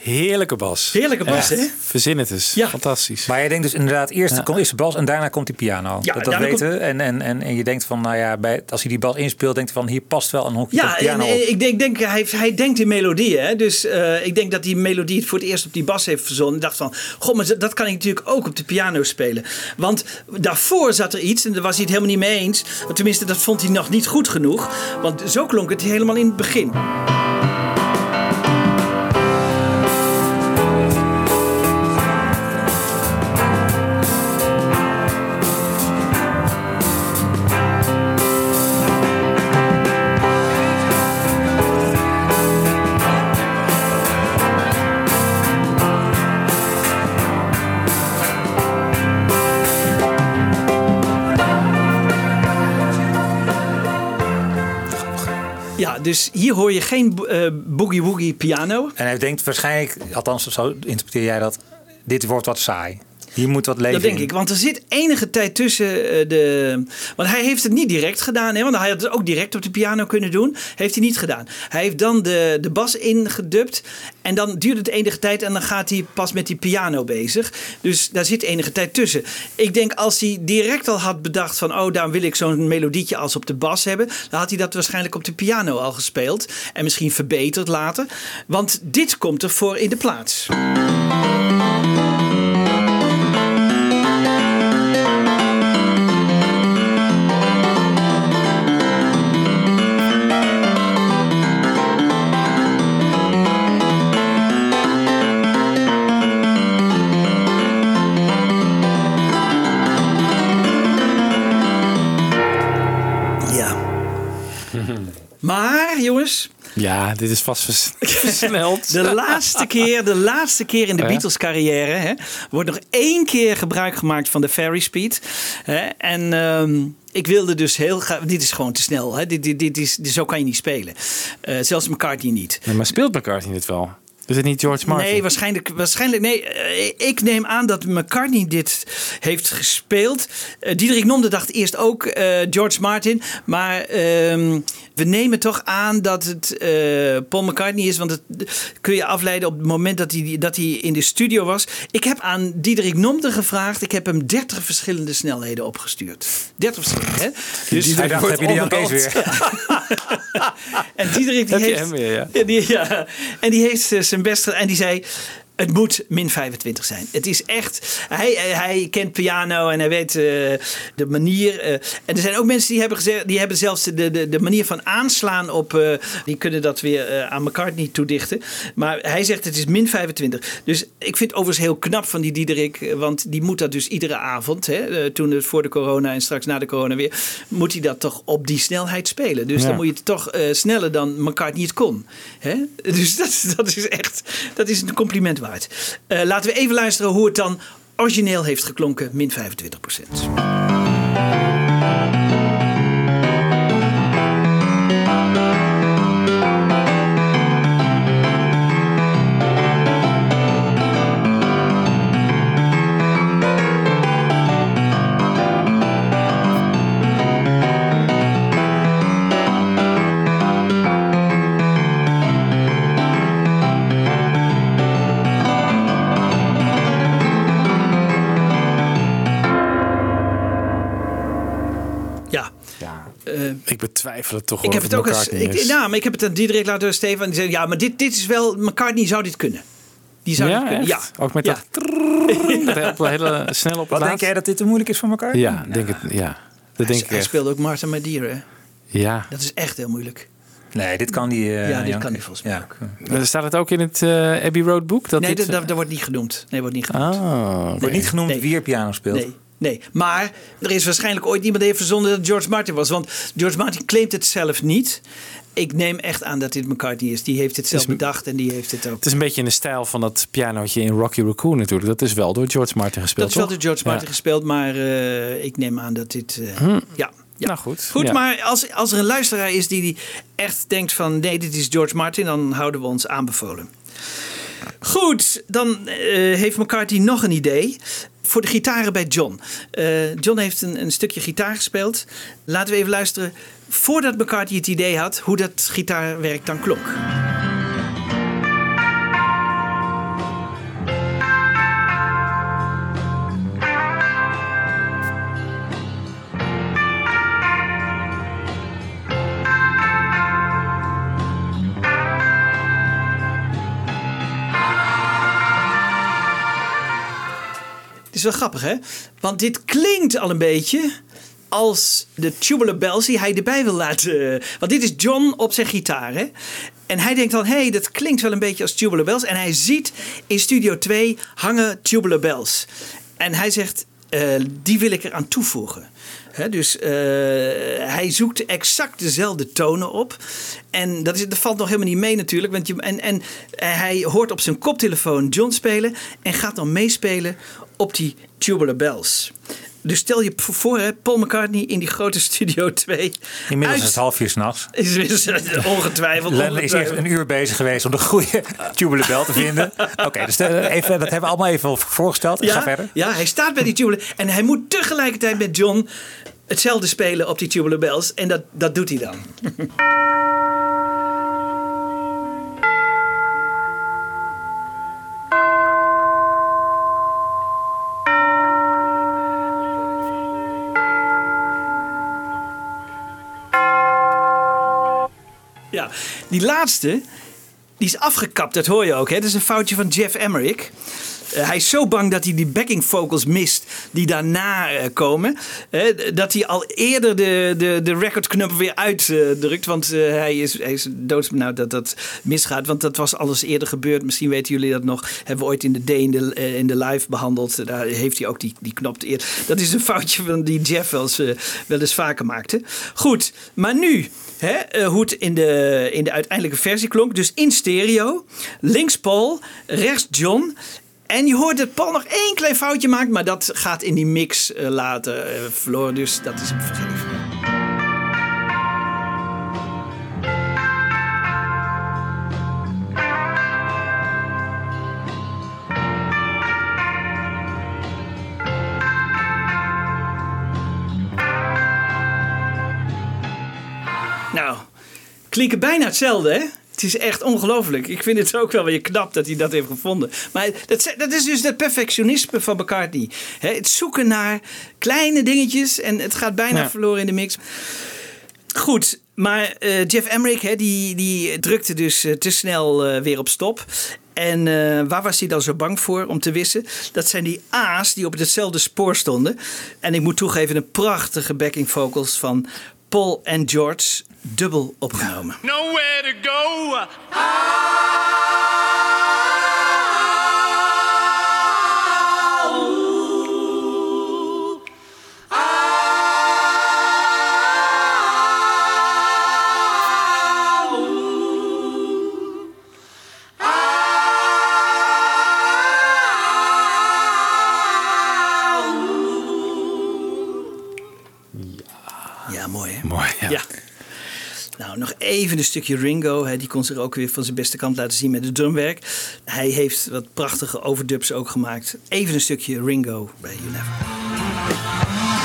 Heerlijke bas. Heerlijke bas, Echt. hè? Verzin het eens. Ja. Fantastisch. Maar je denkt dus inderdaad eerst, Ja. komt eerst de bas en daarna komt die piano. Ja, dat dat weten we. En, en, en, en je denkt van, nou ja, bij, als hij die bas inspeelt, denkt hij van, hier past wel een hokje Ja, piano en, op. eh, ik denk, ik denk hij, heeft- hij denkt in melodieën. Hè? Dus eh, ik denk dat die melodie het voor het eerst op die bas heeft verzonnen. Ik dacht van, god, maar dat kan ik natuurlijk ook op de piano spelen. Want daarvoor zat er iets en daar was hij het helemaal niet mee eens. Tenminste, dat vond hij nog niet goed genoeg. Want zo klonk het helemaal in het begin. Dus hier hoor je geen eh, boogie woogie piano. En hij denkt waarschijnlijk, althans zo interpreteer jij dat, dit wordt wat saai. Hier moet wat leven Dat denk in. ik, want er zit enige tijd tussen eh, de. Want hij heeft het niet direct gedaan, hè? want hij had het ook direct op de piano kunnen doen. Heeft hij niet gedaan. Hij heeft dan de, de bas ingedubt en dan duurt het enige tijd en dan gaat hij pas met die piano bezig. Dus daar zit enige tijd tussen. Ik denk als hij direct al had bedacht van, oh, daar wil ik zo'n melodietje als op de bas hebben, dan had hij dat waarschijnlijk op de piano al gespeeld en misschien verbeterd later. Want dit komt ervoor in de plaats. Jongens, Ja, dit is vast vers- versneld. de laatste keer, de laatste keer in de Ja. Beatles carrière hè, wordt nog één keer gebruik gemaakt van de Ferry Speed. Hè, en ehm, ik wilde dus heel graag, dit is gewoon te snel. Hè, dit, dit, dit is, dit, zo kan je niet spelen. Eh, zelfs McCartney niet. Nee, maar speelt McCartney dit wel? Is het niet George Martin? Nee, waarschijnlijk, waarschijnlijk nee. eh, Ik neem aan dat McCartney dit heeft gespeeld. Uh, Diederik Nomde dacht eerst ook eh, George Martin. Maar ehm, we nemen toch aan dat het eh, Paul McCartney is. Want het kun je afleiden op het moment dat hij, dat hij in de studio was. Ik heb aan Diederik Nomde gevraagd. Ik heb hem 30 verschillende snelheden opgestuurd. 30 verschillende, hè? Dus hij dacht, heb je die Kees weer? en Diederik die heeft... hem weer, ja. Die, ja. En die heeft eh, zijn best gedaan. En die zei... Het moet min 25 zijn. Het is echt. Hij, hij kent piano en hij weet uh, de manier. Uh, en er zijn ook mensen die hebben gezegd. Die hebben zelfs de, de, de manier van aanslaan op. Uh, die kunnen dat weer aan McCartney toedichten. Maar hij zegt het is min 25. Dus ik vind het overigens heel knap van die Diederik. Want die moet dat dus iedere avond. Hè, toen het voor de corona en straks na de corona weer. Moet hij dat toch op die snelheid spelen. Dus Ja. dan moet je het toch sneller dan McCartney het kon. Hè? Dus dat, dat is echt. Dat is een compliment waard. Uh, laten we even luisteren hoe het dan origineel heeft geklonken, min 25 procent. Ik betwijfel het toch Ik heb het ook eens. McCartney Ik, nou, maar ik heb het aan Diederik laten horen, Stefan. Die zei: Ja, maar dit, dit is wel. McCartney zou dit kunnen. Die zou Ja, dit kunnen. Ja. Ook met ja. dat dat hele snel op Wat denk jij dat dit te moeilijk is voor elkaar? Ja, denk het, ja. Dat denk ik Hij echt. speelde ook Martha Madeira. Ja. Dat is echt heel moeilijk. Nee, dit kan die. Uh, ja, dit Jan kan die Kees. volgens mij Ja. ook. Staat het ook in het uh, Abbey Road boek? Dat nee, dit, dat, dat, wordt niet genoemd. Nee, wordt niet genoemd. Oh, Wordt niet genoemd Nee. wie er piano speelt. Nee. Nee, maar er is waarschijnlijk ooit iemand die heeft verzonnen dat George Martin was. Want George Martin claimt het zelf niet. Ik neem echt aan dat dit McCartney is. Die heeft het zelf is- bedacht en die heeft het ook. Het is een beetje in de stijl van dat pianootje in Rocky Raccoon natuurlijk. Dat is wel door George Martin gespeeld, Dat is wel toch? door George Martin Ja. gespeeld, maar eh, ik neem aan dat dit. eh, Hm. Ja. Ja. Nou goed. Goed, Ja. maar als, als er een luisteraar is die, die echt denkt van nee, dit is George Martin, dan houden we ons aanbevolen. Goed, dan eh, heeft McCarthy nog een idee. Voor de gitaren bij John. Eh, John heeft een, een stukje gitaar gespeeld. Laten we even luisteren, voordat McCarthy het idee had, hoe dat gitaarwerk dan klonk. Is wel grappig, hè? Want dit klinkt al een beetje als de tubular bells die hij erbij wil laten. Want dit is John op zijn gitaar, hè? En hij denkt dan, hé, hey, dat klinkt wel een beetje als tubular bells. En hij ziet in Studio 2 hangen tubular bells. En hij zegt, eh, die wil ik eraan toevoegen. Dus eh, hij zoekt exact dezelfde tonen op. En dat, is, dat valt nog helemaal niet mee natuurlijk. Want je, en, en hij hoort op zijn koptelefoon John spelen. En gaat dan meespelen op die tubular bells. Dus stel je voor, hè, Paul McCartney in die grote Studio 2. Inmiddels is het half uur s'nachts. Is, is, ongetwijfeld. Lennon is eerst een uur bezig geweest om de goede tubular bell te vinden. Oké, dus eh, even, dat hebben we allemaal even voorgesteld. Ja, Ga verder. ja, hij staat bij die tubular. En hij moet tegelijkertijd met John hetzelfde spelen op die tubular bells. En dat, dat doet hij dan. Die laatste, die is afgekapt, dat hoor je ook. Hè? Dat is een foutje van Jeff Emmerich. Eh, hij is zo bang dat hij die backing vocals mist die daarna eh, komen. eh, dat hij al eerder de, de, de recordknop weer uitdrukt. want hij, is, hij is doodsbenauwd dat dat misgaat. Want dat was alles eerder gebeurd. Misschien weten jullie dat nog. Hebben we ooit in de D in de, in de live behandeld. Daar heeft hij ook die, die knop eerder. Dat is een foutje van die Jeff wel eens, wel eens vaker maakte. Goed, maar nu... Hè, eh, hoe het in de, in de uiteindelijke versie klonk. Dus in stereo. Links Paul, rechts John. En je hoort dat Paul nog één klein foutje maakt. Maar dat gaat in die mix eh, later verloren. Dus dat is hem vergeven. Klinken bijna hetzelfde, hè? Het is echt ongelooflijk. Ik vind het ook wel weer knap dat hij dat heeft gevonden. Maar dat, dat is dus het perfectionisme van McCartney. Hè, het zoeken naar kleine dingetjes en het gaat bijna Ja. verloren in de mix. Goed, maar eh, Jeff Emmerich hè, die, die drukte dus eh, te snel eh, weer op stop. En waar was hij dan zo bang voor om te wissen? Dat zijn die A's die op hetzelfde spoor stonden. En ik moet toegeven, een prachtige backing vocals van Paul en George, dubbel opgenomen. Nowhere to go. Ja, even een stukje Ringo. Hè. Die kon zich ook weer van zijn beste kant laten zien met het drumwerk. Hij heeft wat prachtige overdubs ook gemaakt. Even een stukje Ringo bij You Never.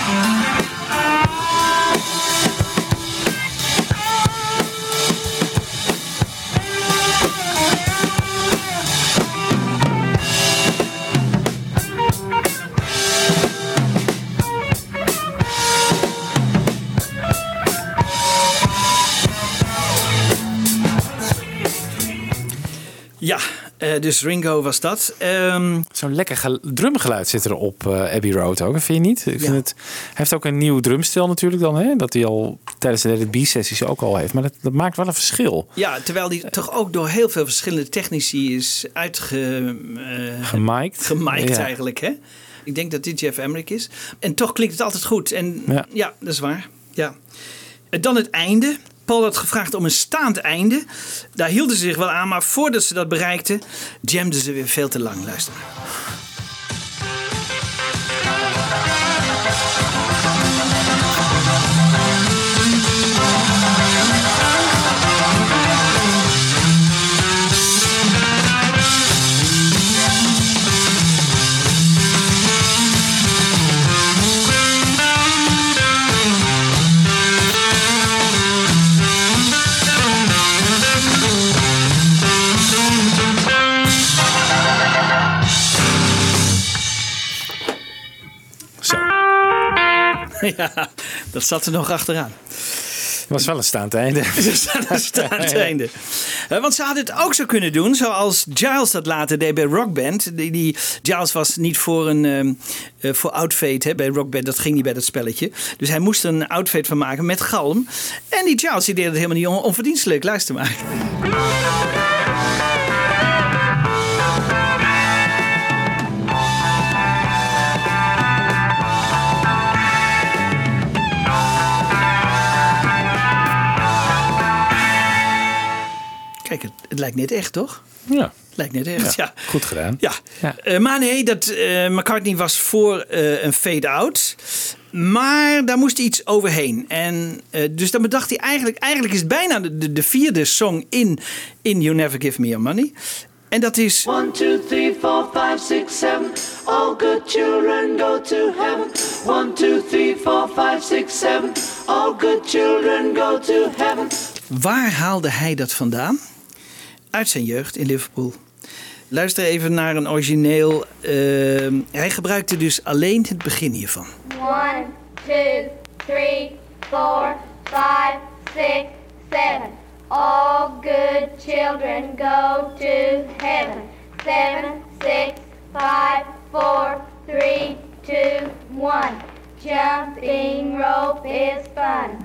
Ja, eh, dus Ringo was dat. Ehm, Zo'n lekker gel- drumgeluid zit er op eh, Abbey Road ook, vind je niet? Ik vind Ja. het, hij heeft ook een nieuw drumstel natuurlijk dan, hè? dat hij al tijdens de B-sessies ook al heeft. Maar dat, dat maakt wel een verschil. ja, terwijl die toch ook door heel veel verschillende technici is uitge... eh, Gemiked. gemiked Ja. eigenlijk, hè? Ik denk dat dit Jeff Emmerich is. En toch klinkt het altijd goed. En Ja. ja, dat is waar. Ja. En dan het einde. Paul had gevraagd om een staand einde. Daar hielden ze zich wel aan, maar voordat ze dat bereikten, jamden ze weer veel te lang. Luister maar. ja, dat zat er nog achteraan. Was wel een staand einde. Een staand einde. Eh, want ze hadden het ook zo kunnen doen, zoals Giles dat later deed bij Rockband. Die, die, Giles was niet voor een ehm, eh, voor Outfade hè, bij Rockband, dat ging niet bij dat spelletje. Dus hij moest er een Outfade van maken met galm. En die Giles die deed het helemaal niet on- onverdienstelijk. Luister maar. Kijk, het, het lijkt net echt, toch? Ja. Het lijkt net echt, ja. Goed gedaan. Ja. Eh, maar nee, dat, eh, McCartney was voor eh, een fade-out. Maar daar moest iets overheen. En eh, dus dan bedacht hij eigenlijk... Eigenlijk is het bijna de, de, de vierde song in, in You Never Give Me Your Money. En dat is... One, two, three, four, five, six, seven. All good children go to heaven. One, two, three, four, five, six, seven. All good children go to heaven. Waar haalde hij dat vandaan? Uit zijn jeugd in Liverpool. Luister even naar een origineel. eh, hij gebruikte dus alleen het begin hiervan. One, two, three, four, five, six, seven. All good children go to heaven. Seven, six, five, four, three, two, one. Jumping rope is fun.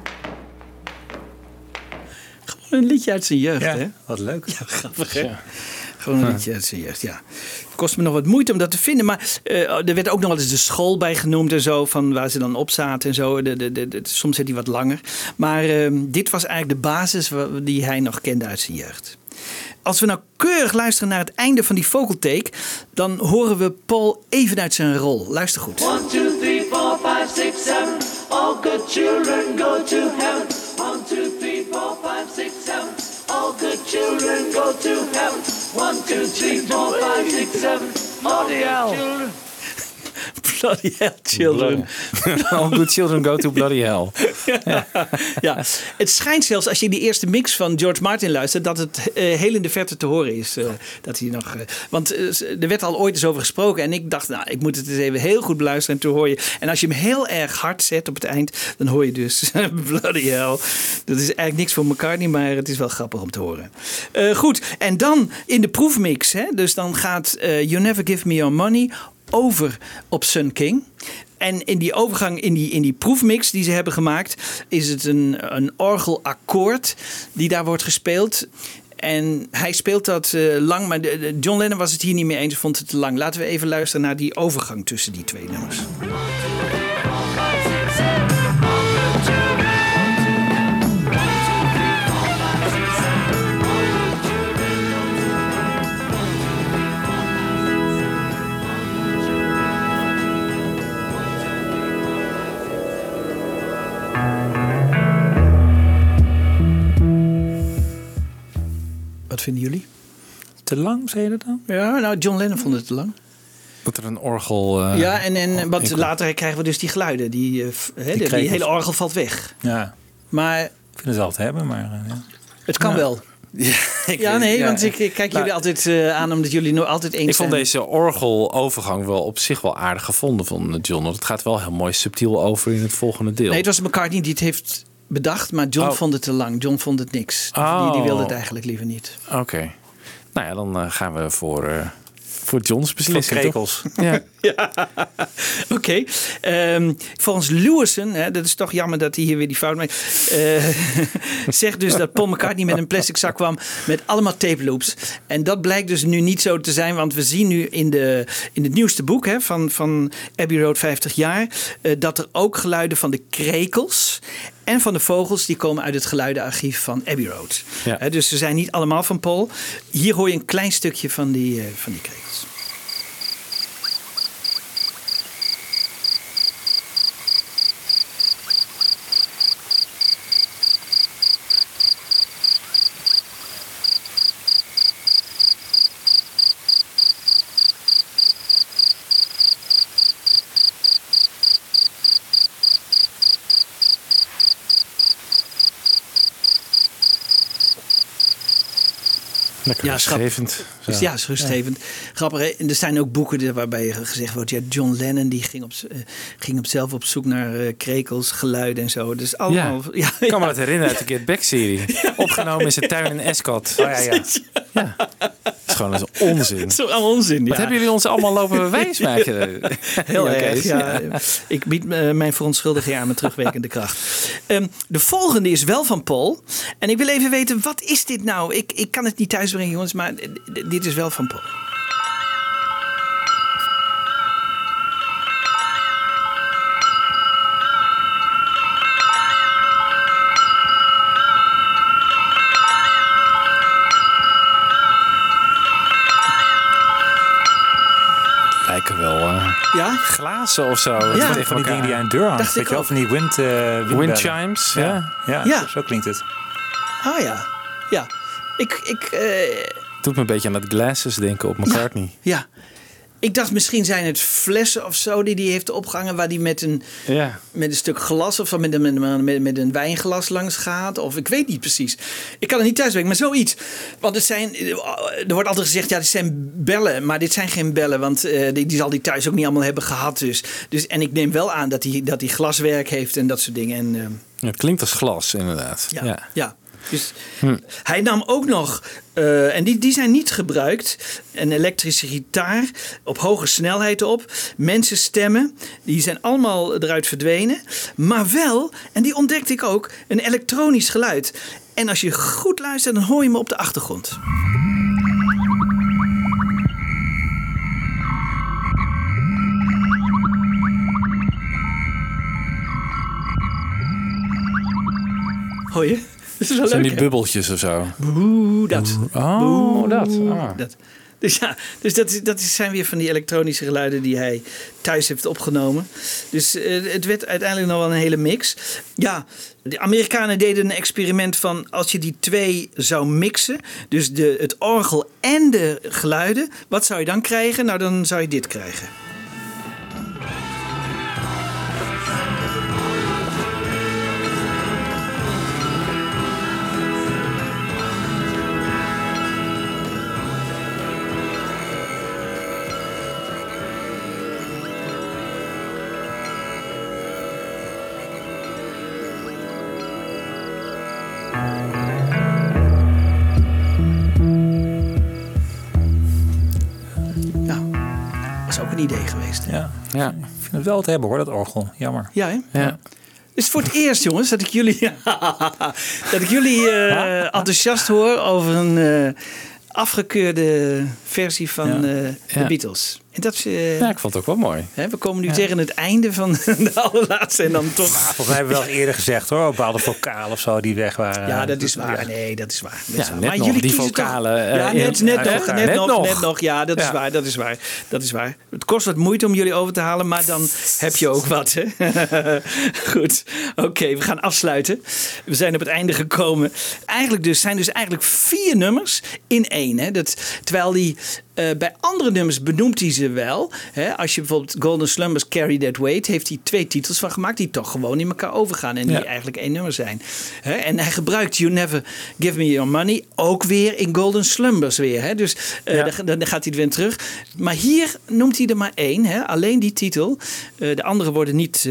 Een liedje uit zijn jeugd, Ja, hè? wat leuk. Ja, grappig, hè? Gewoon een liedje uit zijn jeugd, ja. Het kost me nog wat moeite om dat te vinden. Maar eh, er werd ook nog wel eens de school bij genoemd en zo. Van waar ze dan op zaten en zo. De, de, de, de- soms zit hij wat langer. Maar ehm, dit was eigenlijk de basis die hij nog kende uit zijn jeugd. Als we nou keurig luisteren naar het einde van die vocal take... dan horen we Paul even uit zijn rol. Luister goed. One, two, three, four, five, six, seven. All good children go to heaven. One, two, three, four, five, six, seven. Good children go to heaven. One, two, three, four, five, six, seven. All good children. Bloody hell, children. All good children go to bloody hell. ja, het schijnt zelfs als je die eerste mix van George Martin luistert, dat het eh, heel in de verte te horen is. eh, dat hij nog, eh, want er werd al ooit eens over gesproken en ik dacht, nou, ik moet het eens even heel goed beluisteren. En toen hoor je, en als je hem heel erg hard zet op het eind, dan hoor je dus bloody hell. Dat is eigenlijk niks voor McCartney, maar het is wel grappig om te horen. Goed, en dan in de proefmix, hè, dus dan gaat You Never Give Me Your Money over op Sun King. En in die overgang, in die, in die proefmix die ze hebben gemaakt, is het een, een orgelakkoord die daar wordt gespeeld. En hij speelt dat eh, lang, maar John Lennon was het hier niet mee eens, vond het te lang. Laten we even luisteren naar die overgang tussen die twee nummers. Wat vinden jullie? Te lang, zei je dat dan? Ja, nou, John Lennon vond het te lang. Dat er een orgel... eh, ja, en, en wat later krijgen we dus die geluiden. Die, eh, die, hele orgel valt weg. Ja. Maar Ik vind het wel te hebben, maar... eh, ja. het kan Ja. wel. Ja, nee, want ik, ik kijk jullie altijd eh, aan omdat jullie nog altijd eens Ik vond zijn. deze orgelovergang wel op zich wel aardig gevonden van John. Want het gaat wel heel mooi subtiel over in het volgende deel. Nee, het was McCartney die het heeft bedacht, maar John Oh. vond het te lang. John vond het niks. Die, Oh. die wilde het eigenlijk liever niet. Oké. Nou ja, dan eh, gaan we voor, eh, voor John's beslissing. Voor toch? krekels. Ja. Oké. Ehm, volgens Lewison, hè, dat is toch jammer dat hij hier weer die fout maakt. eh, zegt dus dat Paul McCartney met een plastic zak kwam met allemaal tape loops. En dat blijkt dus nu niet zo te zijn, want we zien nu in, de, in het nieuwste boek hè, van, van Abbey Road 50 jaar. eh, dat er ook geluiden van de krekels en van de vogels die komen uit het geluidenarchief van Abbey Road. Ja. Dus ze zijn niet allemaal van Paul. Hier hoor je een klein stukje van die, eh, van die krekels. Ja, rustgevend. Ja, is rustgevend. Grappig, hè? En er zijn ook boeken waarbij gezegd wordt... Ja, John Lennon die ging, op, eh, ging op zelf op zoek naar eh, krekels, geluiden en zo. Dus allemaal... Ja, Ik kan me dat herinneren uit de Get Back-serie. Opgenomen in zijn tuin in Escot. Oh ja, ja. Gewoon dat is onzin. Dat is allemaal onzin, ja. Wat hebben jullie ons allemaal lopen wijsmaken? Heel Ja, erg, ja. Ik bied eh, mijn verontschuldiging aan met terugwerkende kracht. Ehm, de volgende is wel van Paul. En ik wil even weten, wat is dit nou? Ik, ik kan het niet thuisbrengen, jongens, maar dit is wel van Paul. Glazen of zo. Ja, van die elkaar. dingen die aan een deur hangt. Dacht ik je wel, van die wind, eh. Wind chimes, ja. Ja, Ja. Zo, zo klinkt het. Ah ja, ja. Ik, ik, eh, Doet me een beetje aan dat glasses denken op McCartney. ja. Ik dacht misschien zijn het flessen of zo die hij heeft opgehangen... waar hij met een, Ja. met een stuk glas of met een, met, een- met, met een wijnglas langs gaat. Of ik weet niet precies. Ik kan het niet thuisbrengen, maar zoiets. Want het zijn, er wordt altijd gezegd, ja, dit zijn bellen. Maar dit zijn geen bellen, want eh, die, die zal hij thuis ook niet allemaal hebben gehad. Dus. Dus, en ik neem wel aan dat hij, dat glaswerk heeft en dat soort dingen. En, Ja, Het klinkt als glas, inderdaad. ja, Ja. ja. Dus hij nam ook nog, eh, en die, die zijn niet gebruikt, een elektrische gitaar op hoge snelheid op. Mensenstemmen, die zijn allemaal eruit verdwenen. Maar wel, en die ontdekte ik ook, een elektronisch geluid. En als je goed luistert, dan hoor je me op de achtergrond. Hoor je? Is wel Zijn leuk, die hè? bubbeltjes of zo? Boe, dat. Oh, Boe, dat. Ah. dat. Dus ja, dus dat, is- dat zijn weer van die elektronische geluiden die hij thuis heeft opgenomen. Dus eh, het werd uiteindelijk nog wel een hele mix. Ja, de Amerikanen deden een experiment van als je die twee zou mixen, dus de, het orgel en de geluiden, wat zou je dan krijgen? Nou, dan zou je dit krijgen. Geweest. Ja. Ja. Ik vind het wel te hebben hoor, dat orgel. Jammer. Ja, hè? Ja. Het is voor het eerst, jongens, dat ik jullie, dat ik jullie eh, enthousiast hoor over een eh, afgekeurde versie van Ja. eh, de Ja. Beatles. En dat is, eh, ja, ik vond het ook wel mooi. hè, we komen nu tegen het einde van de allerlaatste en dan toch. Volgens mij hebben we wel eerder gezegd hoor, bepaalde vocalen of zo die weg waren. Ja, dat is waar. Nee, dat is waar. Dat Ja, is waar. net maar nog, jullie die toch- vocalen, eh, ja, net, nog, net, Net nog, nog. net nog. Ja, dat is waar. Dat is waar. Dat is waar. Het kost wat moeite om jullie over te halen, maar dan heb je ook wat. Hè? Goed. Oké, we gaan afsluiten. We zijn op het einde gekomen. Eigenlijk dus zijn dus eigenlijk vier nummers in één. Hè? Dat, terwijl die eh, bij andere nummers benoemt hij ze wel. Hè? Als je bijvoorbeeld Golden Slumbers Carry That Weight heeft hij twee titels van gemaakt die toch gewoon in elkaar overgaan en die Ja. eigenlijk één nummer zijn. Hè? En hij gebruikt You Never Give Me Your Money ook weer in Golden Slumbers weer. Hè? Dus eh, Ja. dan, dan gaat hij er weer terug. Maar hier noemt hij er maar één. Hè? Alleen die titel. Eh, de andere worden niet,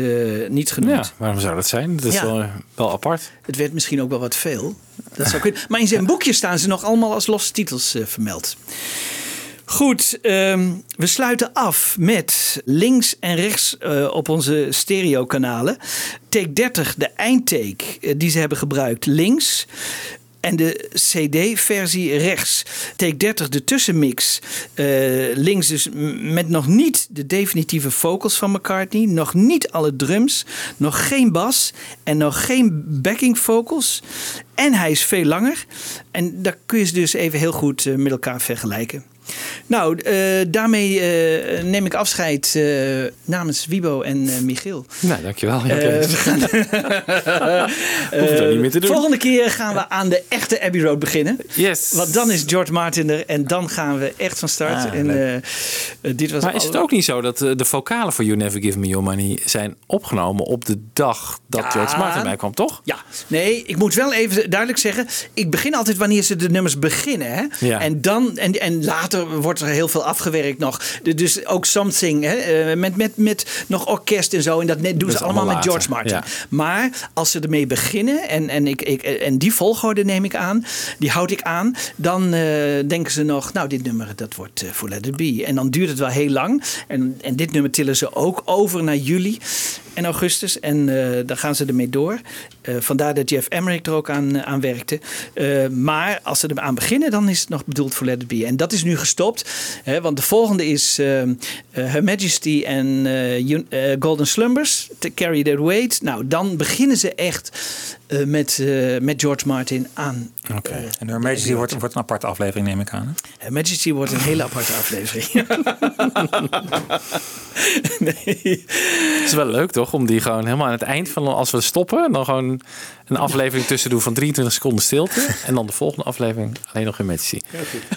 niet genoemd. Ja, waarom zou dat zijn? Dat is wel, wel apart. Het werd misschien ook wel wat veel. Dat zou kunnen. Maar in zijn boekje staan ze nog allemaal als losse titels vermeld. Goed, ehm, we sluiten af met links en rechts eh, op onze stereokanalen. Take 30, de eindtake eh, die ze hebben gebruikt, links. En de CD-versie rechts. Take 30, de tussenmix. eh, links dus met nog niet de definitieve vocals van McCartney. Nog niet alle drums. Nog geen bas. En nog geen backing vocals. En hij is veel langer. En daar kun je ze dus even heel goed met elkaar vergelijken. Nou, eh, daarmee eh, neem ik afscheid eh, namens Wibo en Michiel. Nou, dankjewel. Oké. we gaan, niet meer te doen. Volgende keer gaan we aan de echte Abbey Road beginnen. Yes. Want dan is George Martin er en dan gaan we echt van start. Ah, en dit was Maar is het ook niet zo dat de vocalen voor You Never Give Me Your Money zijn opgenomen op de dag dat Ja. George Martin bijkwam, toch? Ja, nee, ik moet wel even duidelijk zeggen. Ik begin altijd wanneer ze de nummers beginnen. Hè? Ja. En, dan, en, en later wordt er heel veel afgewerkt nog. Dus ook Something hè? eh, met, met, met nog orkest en zo. En dat doen ze allemaal, allemaal met George Martin. ja. Maar als ze ermee beginnen, en, en, ik, ik, en die volgorde neem ik aan, die houd ik aan, dan eh, denken ze nog, nou, dit nummer dat wordt eh, voor Let It Be. En dan duurt het wel heel lang. En, en dit nummer tillen ze ook over naar juli en augustus. En eh dan gaan ze ermee door. Eh, vandaar dat Jeff Emmerich er ook aan, aan werkte. Eh, maar als ze er aan beginnen, dan is het nog bedoeld voor Let It Be. En dat is nu gestopt. Hè, want de volgende is eh, eh, Her Majesty en eh, eh, Golden Slumbers. To Carry That Weight. Nou, dan beginnen ze echt eh, met, eh, met George Martin aan. Oké. En Her Majesty wordt, wordt een aparte aflevering, neem ik aan. hè? Her Majesty wordt een hele aparte aflevering. nee. Het is wel leuk toch? Om die gewoon helemaal aan het eind van als we stoppen, dan gewoon een aflevering tussen doen van 23 seconden stilte. En dan de volgende aflevering alleen nog in Majesty.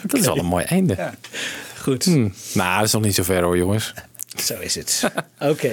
Dat is wel een mooi einde. Goed. Hmm. Nou, dat is nog niet zo ver hoor, jongens. Zo is het. Oké.